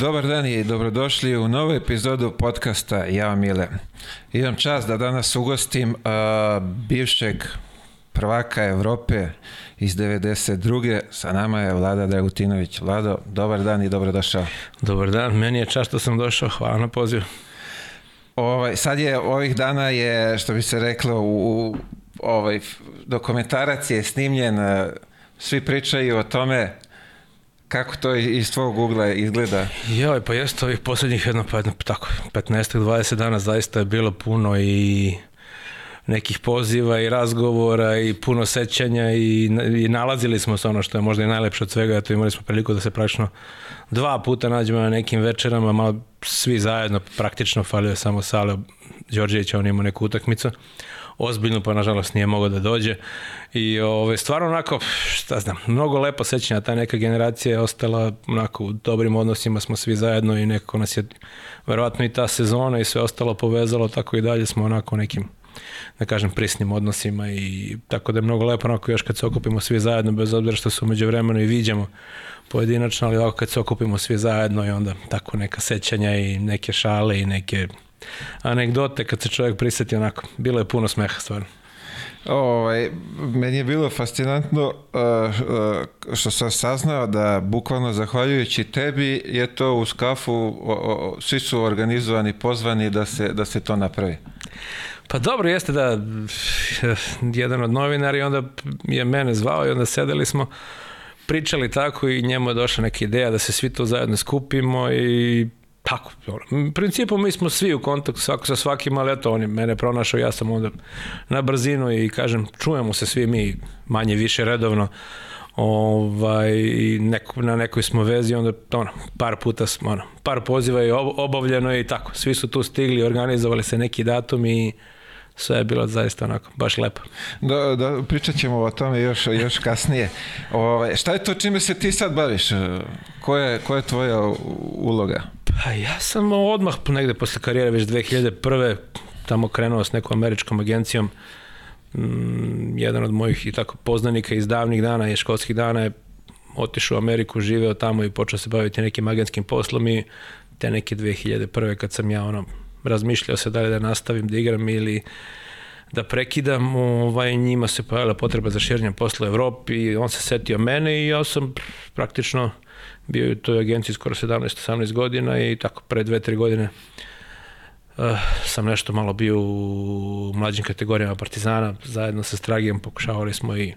Dobar dan i dobrodošli u novu epizodu podcasta Ja Mile. Imam čast da danas ugostim uh, bivšeg prvaka Evrope iz 92. Sa nama je Vlada Dragutinović. Vlado, dobar dan i dobrodošao. Dobar dan, meni je čast što sam došao, hvala na pozivu. Ovaj, sad je, ovih dana je, što bi se reklo, u, u ovaj, dokumentarac je snimljen, svi pričaju o tome Kako to iz tvojeg ugla izgleda? Joj, pa jeste ovih poslednjih jedno, pa jedno, tako, 15-20 dana zaista je bilo puno i nekih poziva i razgovora i puno sećanja i, i nalazili smo se ono što je možda i najlepše od svega, eto imali smo priliku da se praktično dva puta nađemo na nekim večerama, malo svi zajedno praktično falio je samo Sale Đorđević, on ima neku utakmicu ozbiljnu, pa nažalost nije mogao da dođe. I ove, stvarno onako, šta znam, mnogo lepo sećanja, ta neka generacija je ostala onako u dobrim odnosima, smo svi zajedno i nekako nas je verovatno i ta sezona i sve ostalo povezalo, tako i dalje smo onako nekim da kažem, prisnim odnosima i tako da je mnogo lepo onako još kad se okupimo svi zajedno, bez obzira što se umeđu vremenu i viđamo pojedinačno, ali ovako kad se okupimo svi zajedno i onda tako neka sećanja i neke šale i neke anegdote kad se čovjek priseti onako. Bilo je puno smeha stvarno. Ovaj, meni je bilo fascinantno uh, uh, što sam saznao da bukvalno zahvaljujući tebi je to u skafu, o, o, svi su organizovani, pozvani da se, da se to napravi. Pa dobro jeste da jedan od novinara i onda je mene zvao i onda sedeli smo pričali tako i njemu je došla neka ideja da se svi to zajedno skupimo i Tako, u principu mi smo svi u kontaktu svako sa svakim, ali eto, on je mene pronašao, ja sam onda na brzinu i kažem, čujemo se svi mi manje više redovno, ovaj, neko, na nekoj smo vezi, onda ono, par puta smo, ono, par poziva je obavljeno i tako, svi su tu stigli, organizovali se neki datum i sve je bilo zaista onako, baš lepo. Da, da pričat ćemo o tome još, još kasnije. O, šta je to čime se ti sad baviš? Koja je, koja je tvoja uloga? Pa ja sam odmah negde posle karijere, već 2001. tamo krenuo s nekom američkom agencijom. Mm, jedan od mojih i tako poznanika iz davnih dana je školskih dana je otišao u Ameriku, živeo tamo i počeo se baviti nekim agentskim poslom i te neke 2001. kad sam ja ono razmišljao se da li da nastavim da igram ili da prekidam, ovaj, njima se pojavila potreba za širenjem posla u Evropi on se setio mene i ja sam praktično bio u toj agenciji skoro 17-18 godina i tako pre 2-3 godine uh, sam nešto malo bio u mlađim kategorijama Partizana, zajedno sa Stragijom pokušavali smo i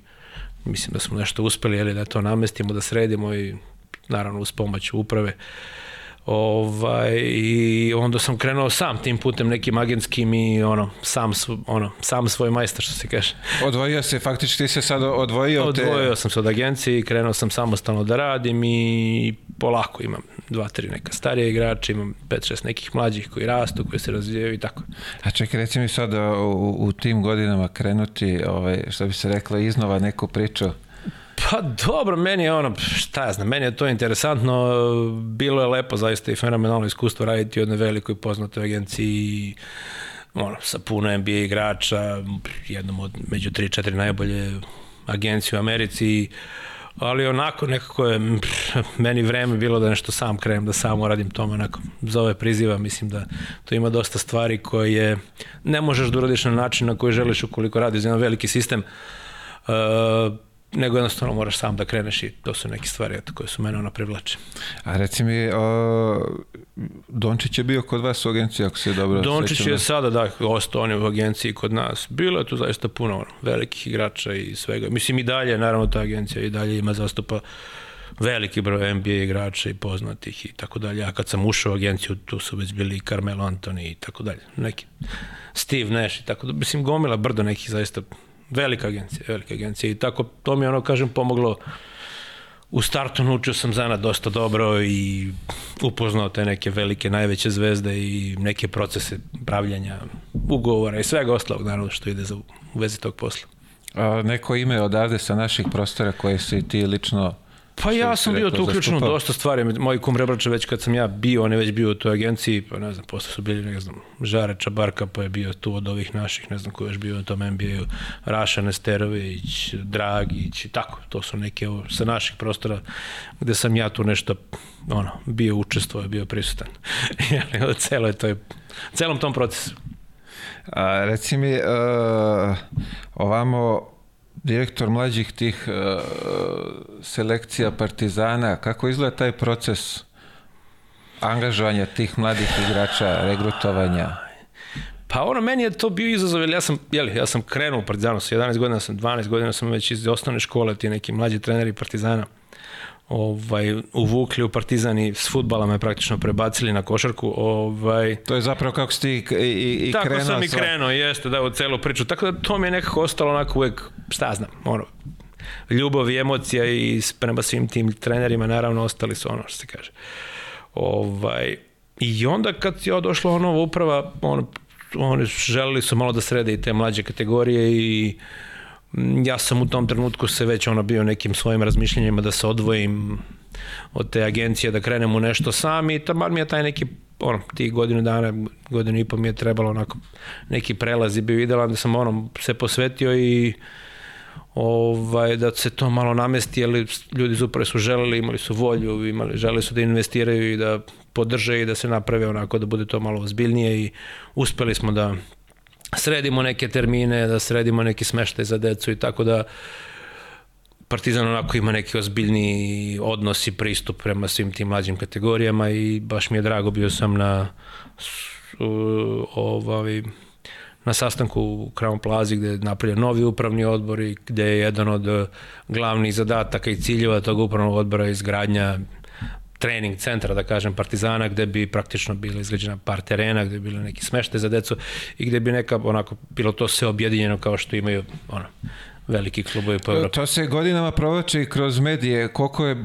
mislim da smo nešto uspeli, jeli, da to namestimo, da sredimo i naravno uz pomoć uprave. uh, Ovaj, I onda sam krenuo sam tim putem nekim agentskim i ono, sam, ono, sam svoj majstor, što se kaže. Odvojio se, faktički ti se sad odvojio? Odvojio te... sam se od agencije i krenuo sam samostalno da radim i polako imam dva, tri neka starije igrače, imam pet, šest nekih mlađih koji rastu, koji se razvijaju i tako. A čekaj, reci mi sad u, u tim godinama krenuti, ovaj, što bi se reklo, iznova neku priču Pa dobro, meni je ono, šta ja znam, meni je to interesantno, bilo je lepo zaista i fenomenalno iskustvo raditi u jednoj velikoj poznatoj agenciji, ono, sa puno NBA igrača, jednom od među 3-4 najbolje agencije u Americi, ali onako nekako je meni vreme bilo da nešto sam krenem, da sam uradim tome onako zove priziva, mislim da to ima dosta stvari koje ne možeš da uradiš na način na koji želiš ukoliko radiš za jedan veliki sistem. Uh, nego jednostavno moraš sam da kreneš i to su neke stvari eto, koje su mene ona privlače. A reci mi, o, Dončić je bio kod vas u agenciji, ako se dobro Dončić sećam. je sada, da, ostao on je u agenciji kod nas. Bilo je tu zaista puno ono, velikih igrača i svega. Mislim i dalje, naravno ta agencija i dalje ima zastupa veliki broj NBA igrača i poznatih i tako dalje. A kad sam ušao u agenciju, tu su već bili Carmelo Anthony i tako dalje. Neki Steve Nash i tako da, mislim, gomila brdo nekih zaista Velika agencija, velika agencija i tako to mi ono kažem pomoglo u startu naučio sam zanat dosta dobro i upoznao te neke velike najveće zvezde i neke procese pravljanja ugovora i svega ostalog naravno što ide za u vezi tog posla. A, neko ime odavde sa naših prostora koje si ti lično Pa ja sam bio tu uključen dosta stvari. Moj kum Rebrače već kad sam ja bio, on je već bio u toj agenciji, pa ne znam, posle su bili, ne znam, Žare Čabarka, pa je bio tu od ovih naših, ne znam ko je još bio u tom NBA-u, Raša Nesterović, Dragić i tako. To su neke sa naših prostora gde sam ja tu nešto ono, bio učestvovao, bio prisutan. u celoj toj, celom tom procesu. A, reci mi, uh, ovamo direktor mlađih tih uh, selekcija Partizana, kako izgleda taj proces angažovanja tih mladih igrača, regrutovanja? Pa ono, meni je to bio izazov, jer ja sam, jeli, ja sam krenuo u Partizanu sa 11 godina, sam 12 godina sam već iz osnovne škole, ti neki mlađi treneri Partizana ovaj, uvukli u Partizan i s futbala me praktično prebacili na košarku. Ovaj, to je zapravo kako si ti i, i, i tako krenuo. Tako sam i krenuo, jeste, da, u celu priču. Tako da to mi je nekako ostalo onako uvek, šta znam, ono, ljubav i emocija i prema svim tim trenerima naravno ostali su ono što se kaže. Ovaj, I onda kad je došla ona uprava, on, oni želeli su malo da srede i te mlađe kategorije i ja sam u tom trenutku se već ono bio nekim svojim razmišljenjima da se odvojim od te agencije, da krenem u nešto sam i taman mi je taj neki ono, tih godinu dana, godinu i po mi je trebalo onako neki prelaz i bio idealan da sam ono se posvetio i ovaj, da se to malo namesti, jer ljudi zapravo su želeli, imali su volju, imali, želeli su da investiraju i da podrže i da se naprave onako da bude to malo ozbiljnije i uspeli smo da sredimo neke termine, da sredimo neki smeštaj za decu i tako da Partizan onako ima neki ozbiljni odnos i pristup prema svim tim mlađim kategorijama i baš mi je drago bio sam na ovaj, na sastanku u Crown Plaza gde je napravljen novi upravni odbor i gde je jedan od glavnih zadataka i ciljeva tog upravnog odbora izgradnja trening centra, da kažem, Partizana, gde bi praktično bila izgrađena par terena, gde bi bile neki smešte za decu i gde bi neka, onako, bilo to sve objedinjeno kao što imaju, ono, veliki klubovi po Evropi. To se godinama provlači kroz medije, koliko je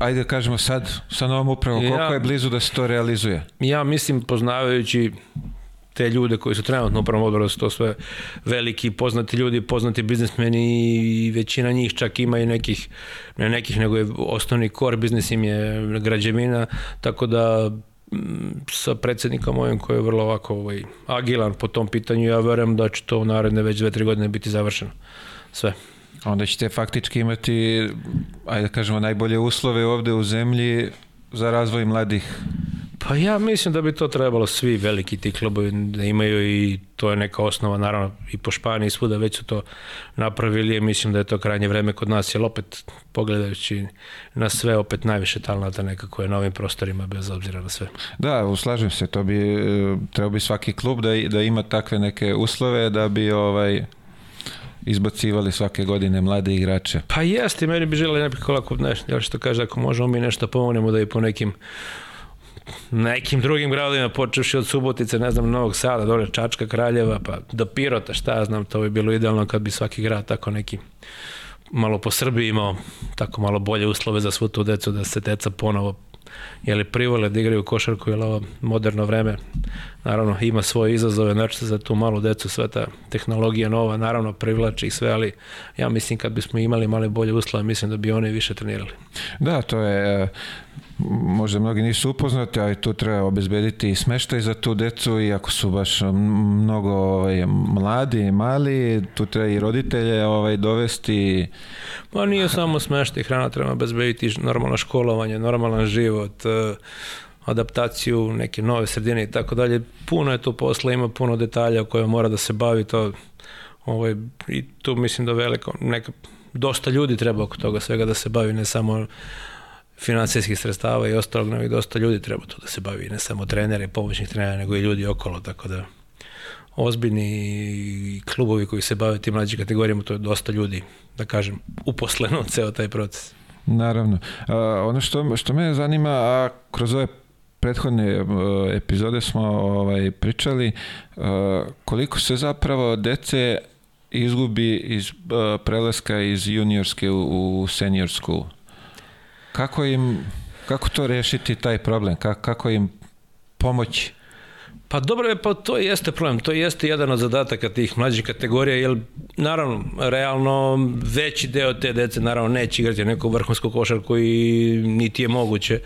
ajde da kažemo sad sa novom upravom, koliko ja, je blizu da se to realizuje? Ja mislim, poznavajući te ljude koji su trenutno u prvom odboru, da to sve veliki, poznati ljudi, poznati biznismeni i većina njih čak ima i nekih, ne nekih, nego je osnovni core biznis im je građevina, tako da sa predsednikom mojim koji je vrlo ovako ovaj, agilan po tom pitanju, ja verujem da će to u naredne već dve, tri godine biti završeno. Sve. Onda ćete faktički imati, ajde da kažemo, najbolje uslove ovde u zemlji za razvoj mladih Pa ja mislim da bi to trebalo svi veliki ti klubovi da imaju i to je neka osnova, naravno i po Španiji svuda već su to napravili i mislim da je to krajnje vreme kod nas, jer opet pogledajući na sve, opet najviše talenta nekako je na ovim prostorima bez obzira na sve. Da, uslažem se, to bi, trebao bi svaki klub da, da ima takve neke uslove da bi ovaj, izbacivali svake godine mlade igrače. Pa jeste, meni bi želeli nekako lako, nešto, što kaže, ako možemo mi nešto pomognemo da i po nekim nekim drugim gradovima, počeši od Subotice, ne znam, Novog Sada, dole Čačka, Kraljeva, pa do Pirota, šta ja znam, to bi bilo idealno kad bi svaki grad tako neki malo po Srbiji imao tako malo bolje uslove za svu tu decu, da se deca ponovo jeli privole da igraju košarku, jer ovo moderno vreme naravno ima svoje izazove, znači za tu malu decu sve ta tehnologija nova, naravno privlači i sve, ali ja mislim kad bismo imali male bolje uslove, mislim da bi oni više trenirali. Da, to je možda mnogi nisu upoznati, ali tu treba obezbediti i smeštaj za tu decu i ako su baš mnogo ovaj, mladi, mali, tu treba i roditelje ovaj, dovesti. Pa nije samo smeštaj, hrana treba obezbediti normalno školovanje, normalan život, eh, adaptaciju, neke nove sredine i tako dalje. Puno je tu posla, ima puno detalja koje mora da se bavi to. Ovaj, I tu mislim da veliko, neka, dosta ljudi treba oko toga svega da se bavi, ne samo finansijskih sredstava i ostalog, nego i dosta ljudi treba tu da se bavi, ne samo trenere, pomoćnih trenera, nego i ljudi okolo, tako da ozbiljni klubovi koji se bave tim mlađim kategorijama, to je dosta ljudi, da kažem, uposleno ceo taj proces. Naravno. A, ono što, što me zanima, a kroz ove prethodne uh, epizode smo ovaj pričali uh, koliko se zapravo dece izgubi iz uh, prelaska iz juniorske u, u seniorsku Kako im, kako to rešiti taj problem? Kako, kako im pomoći? Pa dobro je, pa to jeste problem, to jeste jedan od zadataka tih mlađih kategorija, jer naravno, realno veći deo te dece naravno neće igrati neku vrhunsku košarku i niti je moguće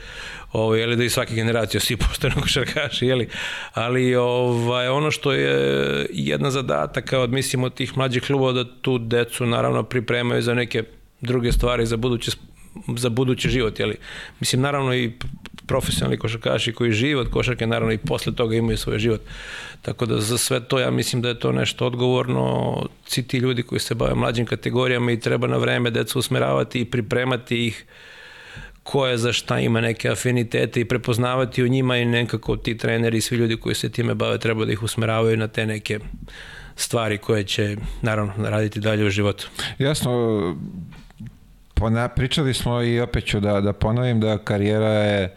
ovaj, jeli, da i svake generacije svi postanu košarkaši, jeli? ali ovaj, ono što je jedna zadataka od, mislim, od tih mlađih klubova da tu decu naravno pripremaju za neke druge stvari za buduće za budući život, jeli. Mislim, naravno i profesionalni košarkaši koji žive od košarke, naravno i posle toga imaju svoj život. Tako da za sve to ja mislim da je to nešto odgovorno. Svi ti ljudi koji se bave mlađim kategorijama i treba na vreme decu usmeravati i pripremati ih ko je za šta ima neke afinitete i prepoznavati u njima i nekako ti treneri i svi ljudi koji se time bave treba da ih usmeravaju na te neke stvari koje će naravno raditi dalje u životu. Jasno, pona, pričali smo i opet ću da, da ponovim da karijera je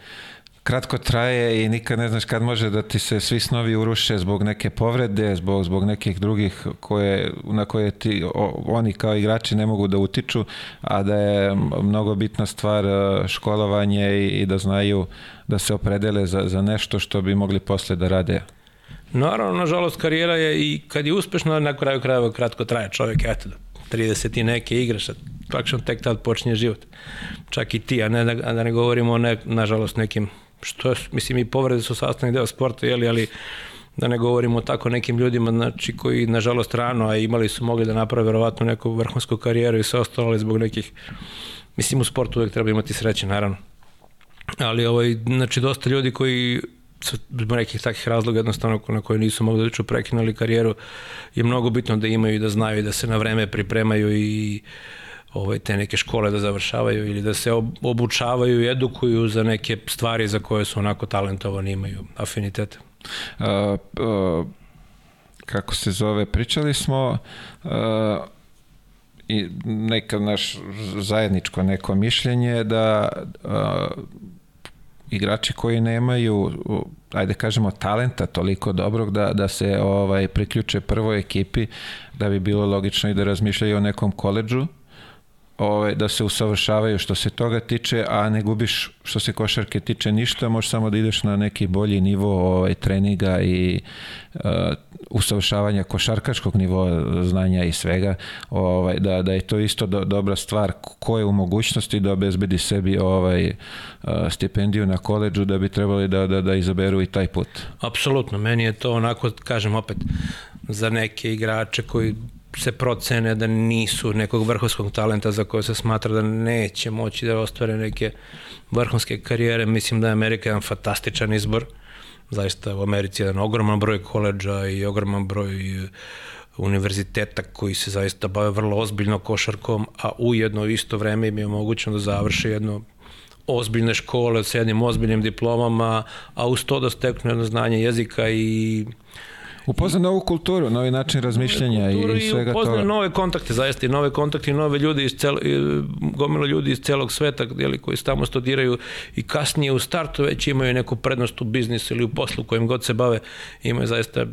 kratko traje i nikad ne znaš kad može da ti se svi snovi uruše zbog neke povrede, zbog, zbog nekih drugih koje, na koje ti, o, oni kao igrači ne mogu da utiču, a da je mnogo bitna stvar e, školovanje i, i da znaju da se opredele za, za nešto što bi mogli posle da rade. Naravno, nažalost, karijera je i kad je uspešna, na kraju krajeva kratko traje čovjek, eto da 30 i neke igraš, praktično tek tad počinje život. Čak i ti, a, ne, a da ne govorimo o ne, nažalost nekim, što mislim i povrede su sastavni deo sporta, jeli, ali da ne govorimo o tako nekim ljudima znači, koji nažalost rano, a imali su mogli da naprave verovatno neku vrhunsku karijeru i sve ostalo, zbog nekih, mislim u sportu uvek treba imati sreće, naravno. Ali ovaj, znači dosta ljudi koji zbog nekih takih razloga jednostavno na koje nisu mogli da lično prekinuli karijeru je mnogo bitno da imaju i da znaju i da se na vreme pripremaju i ovaj, te neke škole da završavaju ili da se obučavaju i edukuju za neke stvari za koje su onako talentovani imaju afinitete. Uh, uh, kako se zove, pričali smo uh, i neka naš zajedničko neko mišljenje da uh, igrači koji nemaju ajde kažemo talenta toliko dobrog da, da se ovaj priključe prvoj ekipi da bi bilo logično i da razmišljaju o nekom koleđu ovaj, da se usavršavaju što se toga tiče, a ne gubiš što se košarke tiče ništa, možeš samo da ideš na neki bolji nivo ovaj, treninga i uh, usavršavanja košarkaškog nivoa znanja i svega, ovaj, da, da je to isto do, dobra stvar ko je u mogućnosti da obezbedi sebi ovaj, uh, stipendiju na koleđu da bi trebali da, da, da izaberu i taj put. Apsolutno, meni je to onako, kažem opet, za neke igrače koji se procene da nisu nekog vrhunskog talenta za koje se smatra da neće moći da ostvare neke vrhunske karijere. Mislim da je Amerika jedan fantastičan izbor. Zaista u Americi je jedan ogroman broj koleđa i ogroman broj uh, univerziteta koji se zaista bave vrlo ozbiljno košarkom, a ujedno isto vreme im je mogućno da završe jedno ozbiljne škole sa jednim ozbiljnim diplomama, a uz to da steknu jedno znanje jezika i Upozna novu kulturu, novi način razmišljanja i, i svega toga. Upozna nove kontakte, zaista i nove kontakte i nove ljudi iz celo, gomilo ljudi iz celog sveta jeli, koji tamo studiraju i kasnije u startu već imaju neku prednost u biznisu ili u poslu kojim god se bave. Imaju zaista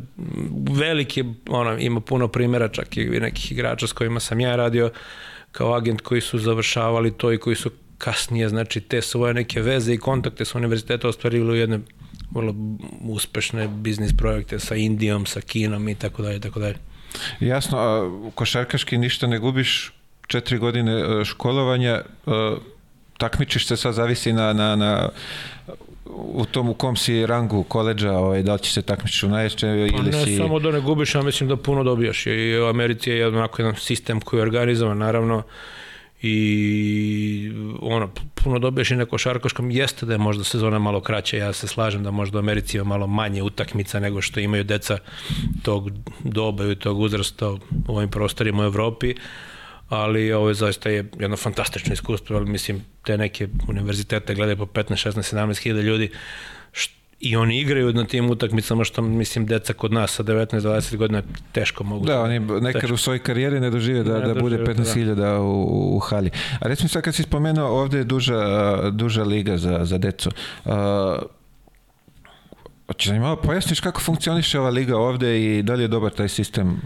veliki, ono, ima puno primjera čak i nekih igrača s kojima sam ja radio kao agent koji su završavali to i koji su kasnije, znači te svoje neke veze i kontakte sa univerziteta ostvarili u jedne vrlo uspešne biznis projekte sa Indijom, sa Kinom i tako dalje, tako dalje. Jasno, a košarkaški ništa ne gubiš, četiri godine e, školovanja, e, takmičiš se sad zavisi na, na, na u tom u kom si rangu koleđa, ovaj, da li će se takmičiš u najjače pa ili ne, si... Ne samo da ne gubiš, ja mislim da puno dobijaš. I u Americi je onako jedan sistem koji je organizovan, naravno, i ono, puno dobiješ i na košarkaškom, jeste da je možda sezona malo kraća, ja se slažem da možda u Americi ima malo manje utakmica nego što imaju deca tog doba i tog uzrasta u ovim prostorima u Evropi, ali ovo je zaista je jedno fantastično iskustvo, ali mislim te neke univerzitete gledaju po 15, 16, 17 hiljada ljudi, i oni igraju na tim utakmicama što mislim deca kod nas sa 19-20 godina teško mogu. Da, oni nekad teško. u svojoj karijeri ne dožive da, ne da bude 15.000 da. u, u hali. A recimo sad kad si spomenuo ovde je duža, duža liga za, za decu. Uh, Hoćeš da mi malo pojasniš kako funkcioniše ova liga ovde i da li je dobar taj sistem?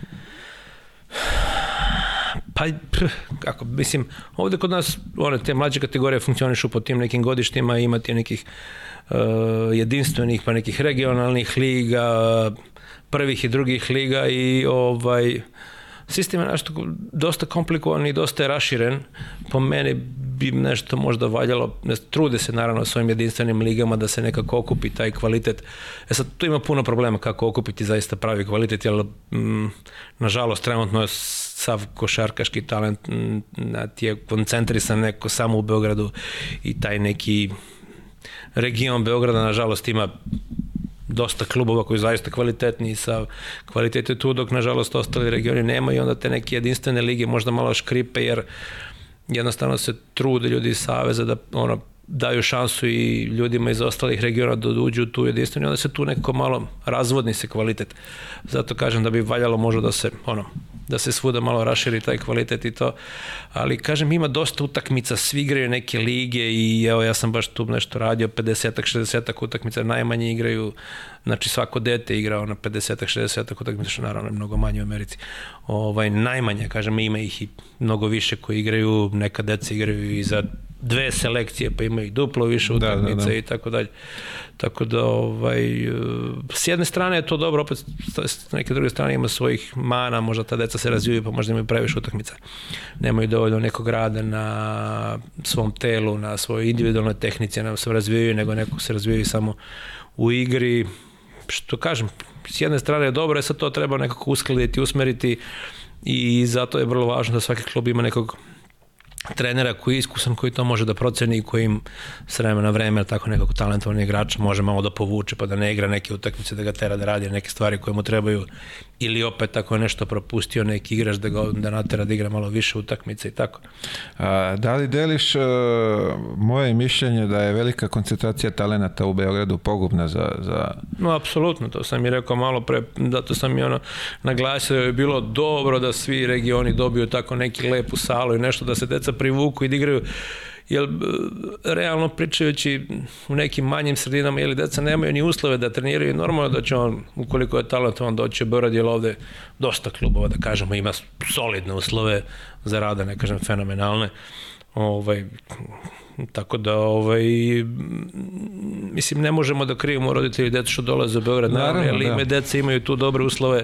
Pa, kako, mislim, ovde kod nas one te mlađe kategorije funkcionišu po tim nekim godištima, imati nekih uh, jedinstvenih, pa nekih regionalnih liga, prvih i drugih liga i ovaj sistem je nešto dosta komplikovan i dosta je raširen. Po meni bi nešto možda valjalo, ne, trude se naravno svojim jedinstvenim ligama da se nekako okupi taj kvalitet. E sad, tu ima puno problema kako okupiti zaista pravi kvalitet, jer mm, nažalost trenutno je sav košarkaški talent mm, je koncentrisan neko samo u Beogradu i taj neki region Beograda nažalost ima dosta klubova koji su zaista kvalitetni sa kvalitete tu, dok nažalost ostali regioni nema i onda te neke jedinstvene lige možda malo škripe jer jednostavno se trude ljudi iz Saveza da ono, daju šansu i ljudima iz ostalih regiona da uđu tu jedinstvenu i onda se tu neko malo razvodni se kvalitet. Zato kažem da bi valjalo možda da se ono, da se svuda malo raširi taj kvalitet i to. Ali kažem, ima dosta utakmica, svi igraju neke lige i evo ja sam baš tu nešto radio, 50-ak, 60-ak utakmica, najmanje igraju, znači svako dete igrao na 50-ak, 60-ak utakmica, što naravno je mnogo manje u Americi. Ovaj, najmanje, kažem, ima ih i mnogo više koji igraju, neka deca igraju i za dve selekcije, pa imaju duplo više utakmice da, da, da. i tako dalje. Tako da, ovaj, s jedne strane je to dobro, opet s neke druge strane ima svojih mana, možda ta deca se razvijaju, pa možda imaju previše utakmica. Nemaju dovoljno nekog rada na svom telu, na svojoj individualnoj tehnici, ne se razvijaju, nego neko se razvijaju samo u igri. Što kažem, s jedne strane je dobro, je sad to treba nekako uskladiti, usmeriti i zato je vrlo važno da svaki klub ima nekog trenera koji je iskusan, koji to može da proceni i koji im s vremena na vreme, tako nekako talentovan igrača može malo da povuče pa da ne igra neke utakmice, da ga tera da radi neke stvari koje mu trebaju ili opet ako je nešto propustio neki igrač da ga da natera da igra malo više utakmice i tako. A, da li deliš uh, moje mišljenje da je velika koncentracija talenata u Beogradu pogubna za... za... No, apsolutno, to sam i rekao malo pre, zato sam i ono naglasio da je bilo dobro da svi regioni dobiju tako neki lepu salu i nešto da se deca privuku i da igraju jer realno pričajući u nekim manjim sredinama ili deca nemaju ni uslove da treniraju normalno da će on ukoliko je talentovan doći u Beograd jer ovde dosta klubova da kažemo ima solidne uslove za rada ne kažem fenomenalne ovaj tako da ovaj mislim ne možemo da krivimo roditelji deca što dolaze u Beograd naravno, ali da. ime deca imaju tu dobre uslove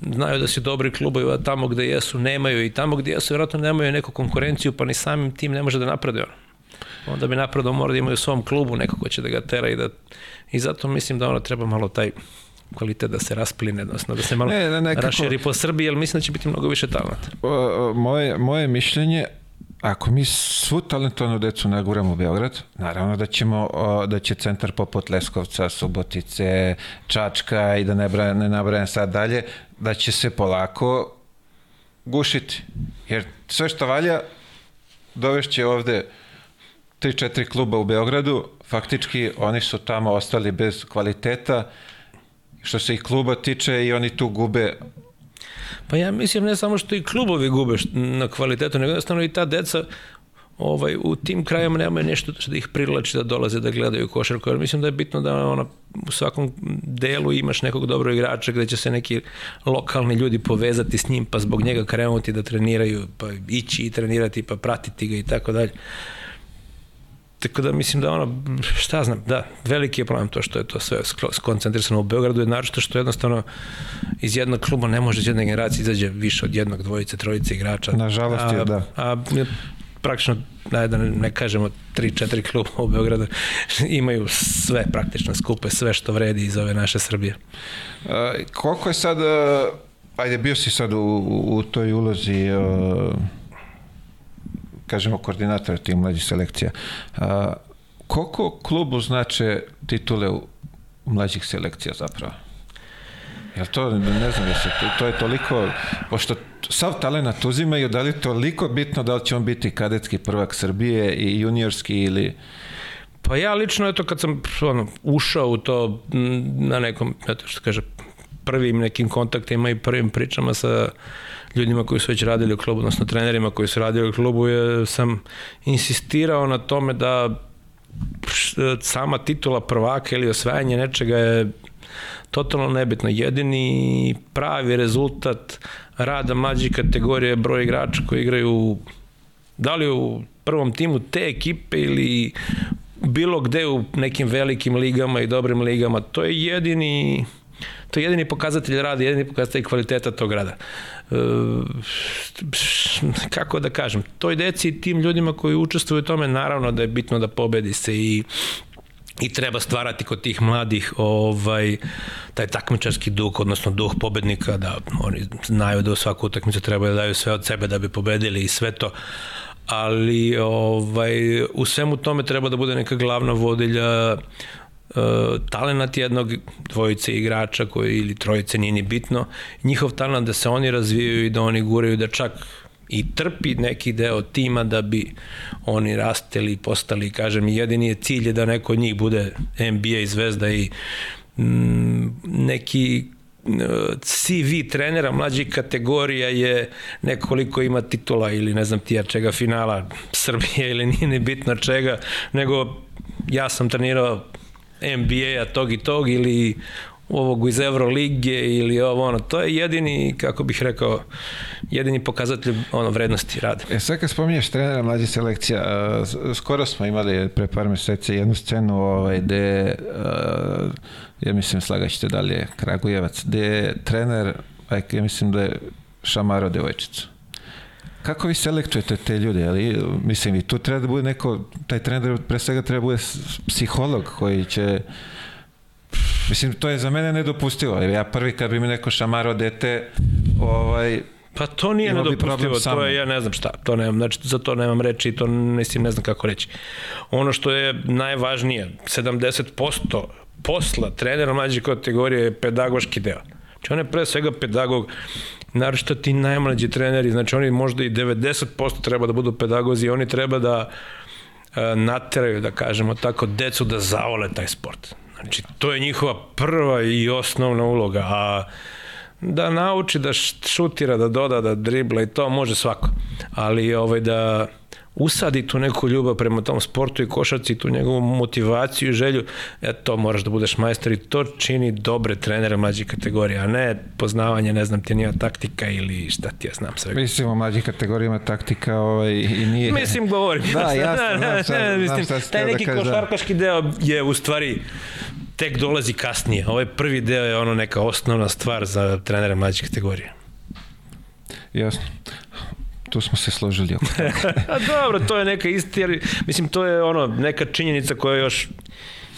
znaju da su dobri klubovi, a tamo gde jesu nemaju i tamo gde jesu vjerojatno nemaju neku konkurenciju, pa ni samim tim ne može da naprede on. Onda bi napredao mora da imaju u svom klubu neko ko će da ga tera i da i zato mislim da ono treba malo taj kvalitet da se raspline, odnosno da se malo ne, ne, nekako, raširi po Srbiji, jer mislim da će biti mnogo više talenta. Moje, moje mišljenje, ako mi svu talentovanu decu naguramo u Beograd, naravno da ćemo, da će centar poput Leskovca, Subotice, Čačka i da ne, bra, ne nabrajem sad dalje, da će se polako gušiti. Jer sve što valja dovešće ovde 3-4 kluba u Beogradu, faktički oni su tamo ostali bez kvaliteta, što se i kluba tiče i oni tu gube. Pa ja mislim ne samo što i klubovi gube na kvalitetu, nego jednostavno i ta deca ovaj, u tim krajama nemaju nešto da ih privlači da dolaze da gledaju košarku, jer mislim da je bitno da ona, u svakom delu imaš nekog dobrog igrača gde će se neki lokalni ljudi povezati s njim, pa zbog njega krenuti da treniraju, pa ići i trenirati, pa pratiti ga i tako dalje. Tako da mislim da ono, šta znam, da, veliki je problem to što je to sve skoncentrisano u Beogradu, je naročito što jednostavno iz jednog kluba ne može iz jedne generacije izađe više od jednog, dvojice, trojice igrača. Nažalost je, da. A praktično, da ne, ne kažemo, tri, četiri kluba u Beogradu imaju sve praktično skupe, sve što vredi iz ove naše Srbije. A, koliko je sad, a, ajde bio si sad u, u, toj ulozi a, kažemo koordinatora tih mlađih selekcija. A, koliko klubu znače titule u mlađih selekcija zapravo? Jel to, ne znam, jesi, to, to je toliko, pošto sav talenat uzimaju, da li je toliko bitno da li će on biti kadetski prvak Srbije i juniorski ili... Pa ja lično, eto, kad sam ono, ušao u to na nekom, eto što kaže, prvim nekim kontaktima i prvim pričama sa ljudima koji su već radili u klubu, odnosno trenerima koji su radili u klubu, je, sam insistirao na tome da sama titula prvaka ili osvajanje nečega je totalno nebitno. Jedini pravi rezultat rada mlađih kategorije je broj igrača koji igraju da li u prvom timu te ekipe ili bilo gde u nekim velikim ligama i dobrim ligama. To je jedini to je jedini pokazatelj rada, jedini pokazatelj kvaliteta tog rada. E, kako da kažem, toj deci i tim ljudima koji učestvuju u tome, naravno da je bitno da pobedi se i i treba stvarati kod tih mladih ovaj taj takmičarski duh, odnosno duh pobednika, da oni znaju da u svaku utakmicu treba da daju sve od sebe da bi pobedili i sve to. Ali ovaj, u svemu tome treba da bude neka glavna vodilja uh, talenat jednog dvojice igrača koji ili trojice nije ni bitno, njihov talent da se oni razvijaju i da oni guraju da čak i trpi neki deo tima da bi oni rasteli i postali, kažem, jedini je cilj je da neko od njih bude NBA zvezda i mm, neki CV trenera mlađih kategorija je nekoliko ima titula ili ne znam ti ja čega finala Srbije ili nije ni bitno čega, nego ja sam trenirao NBA-a tog i tog ili ovog iz Evrolige ili ovo ono, to je jedini, kako bih rekao, jedini pokazatelj ono vrednosti rada. E sad kad spominješ trenera mlađe selekcija, uh, skoro smo imali pre par meseci jednu scenu ovaj, gde, uh, ja mislim slagaćete da li je Kragujevac, gde je trener, ja mislim da je Šamaro devojčica. Kako vi selektujete te ljude? Ali, mislim, i tu treba da bude neko, taj trener pre svega treba da bude psiholog koji će Mislim, to je za mene nedopustivo. Ja prvi kad bi mi neko šamaro dete, ovaj, Pa to nije nedopustivo, to je, ja ne znam šta, to nemam, znači za to nemam reči i to mislim, ne znam kako reći. Ono što je najvažnije, 70% posla trenera mlađe kategorije je pedagoški deo. Znači on je pre svega pedagog, naročito ti najmlađi treneri, znači oni možda i 90% treba da budu pedagozi, oni treba da e, nateraju, da kažemo tako, decu da zavole taj sport. Znači, to je njihova prva i osnovna uloga, a da nauči da šutira, da doda, da dribla i to može svako. Ali ovaj da usadi tu neku ljubav prema tom sportu i košarci, tu njegovu motivaciju i želju, e, to moraš da budeš majstor i to čini dobre trenere mlađe kategorije, a ne poznavanje, ne znam ti nija taktika ili šta ti ja znam sve. Mislim, o mlađih kategorijama taktika ovaj, i nije... Mislim, govorim. Da, jasno, znam šta, ne, mislim, znam šta taj neki da košarkaški deo je u stvari tek dolazi kasnije. Ovaj prvi deo je ono neka osnovna stvar za trenere mlađe kategorije. Jasno tu smo se složili oko A dobro, to je neka isti, jer, mislim, to je ono, neka činjenica koja još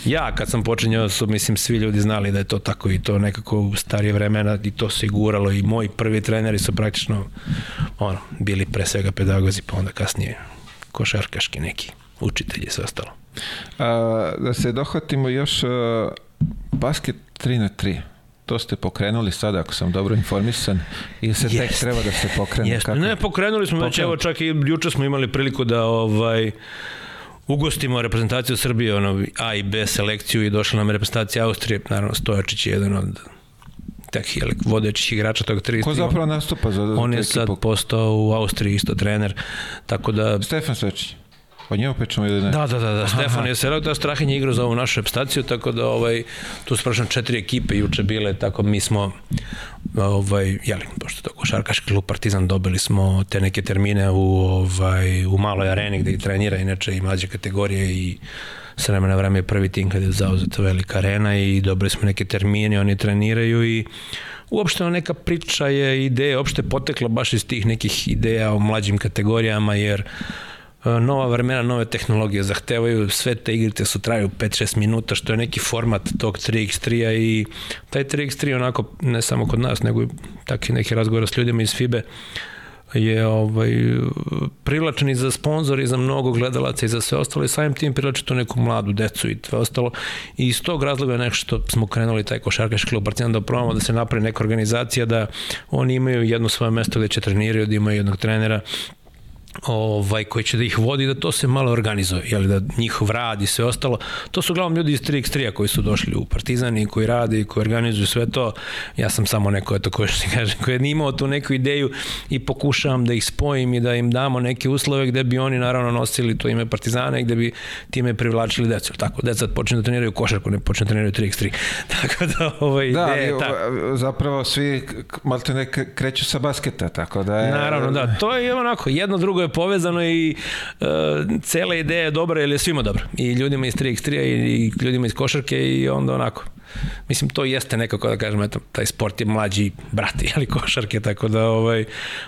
ja kad sam počinjao su mislim svi ljudi znali da je to tako i to nekako u starije vremena i to se guralo i moji prvi treneri su praktično ono, bili pre svega pedagozi pa onda kasnije košarkaški neki učitelji i sve ostalo. A, da se dohvatimo još a, basket 3 na 3 to ste pokrenuli sada, ako sam dobro informisan, ili se tek Jest. treba da se pokrene? Jeste. Ne, pokrenuli smo već, evo čak i juče smo imali priliku da ovaj, ugostimo reprezentaciju Srbije, ono, A i B selekciju i došla nam reprezentacija Austrije, naravno Stojačić je jedan od takih vodećih igrača tog 3. Ko zapravo nastupa za, za On je sad postao u Austriji isto trener, tako da... Stefan Svečić. O njemu pričamo ili ne? Da, da, da, da. Stefan je se da Strahin je igrao za ovu našu repstaciju, tako da ovaj, tu su prošle četiri ekipe juče bile, tako mi smo ovaj, jeli, pošto to košarkaški klub Partizan dobili smo te neke termine u, ovaj, u maloj areni gde i trenira inače i mlađe kategorije i s vremena vreme je prvi tim kada je zauzeta velika arena i dobili smo neke termine, oni treniraju i uopšte neka priča je ideja, uopšte potekla baš iz tih nekih ideja o mlađim kategorijama, jer E, nova vremena, nove tehnologije zahtevaju, sve te igrice su traju 5-6 minuta, što je neki format tog 3x3-a i taj 3x3 onako, ne samo kod nas, nego i takvi neki razgovor s ljudima iz FIBE, je ovaj, privlačen i za sponzor i za mnogo gledalaca i za sve ostalo i samim tim privlači to neku mladu decu i sve ostalo. I iz tog razloga je nešto smo krenuli taj košarkaški klub Partizan da probamo da se napravi neka organizacija da oni imaju jedno svoje mesto gde će treniraju, da imaju jednog trenera ovaj, koji će da ih vodi, da to se malo organizuje, jel, da njihov rad i sve ostalo. To su uglavnom ljudi iz 3x3 koji su došli u Partizani, koji rade i koji organizuju sve to. Ja sam samo neko, eto, koji što kažem, koji je imao tu neku ideju i pokušavam da ih spojim i da im damo neke uslove gde bi oni naravno nosili to ime Partizana i gde bi time privlačili decu. Tako, deca počne da treniraju košarku, ne počne da treniraju 3x3. Tako da, ovaj, Da, ideja je ali, ta. zapravo svi malte ne kreću sa basketa, tako da je... Naravno, da. To je onako, jedno drugo je povezano i uh, cela ideja je dobra jer je svima dobra. I ljudima iz 3x3 i, i ljudima iz košarke i onda onako. Mislim, to jeste nekako da kažem, eto, taj sport je mlađi brat, jeli košarke, tako da, ovaj,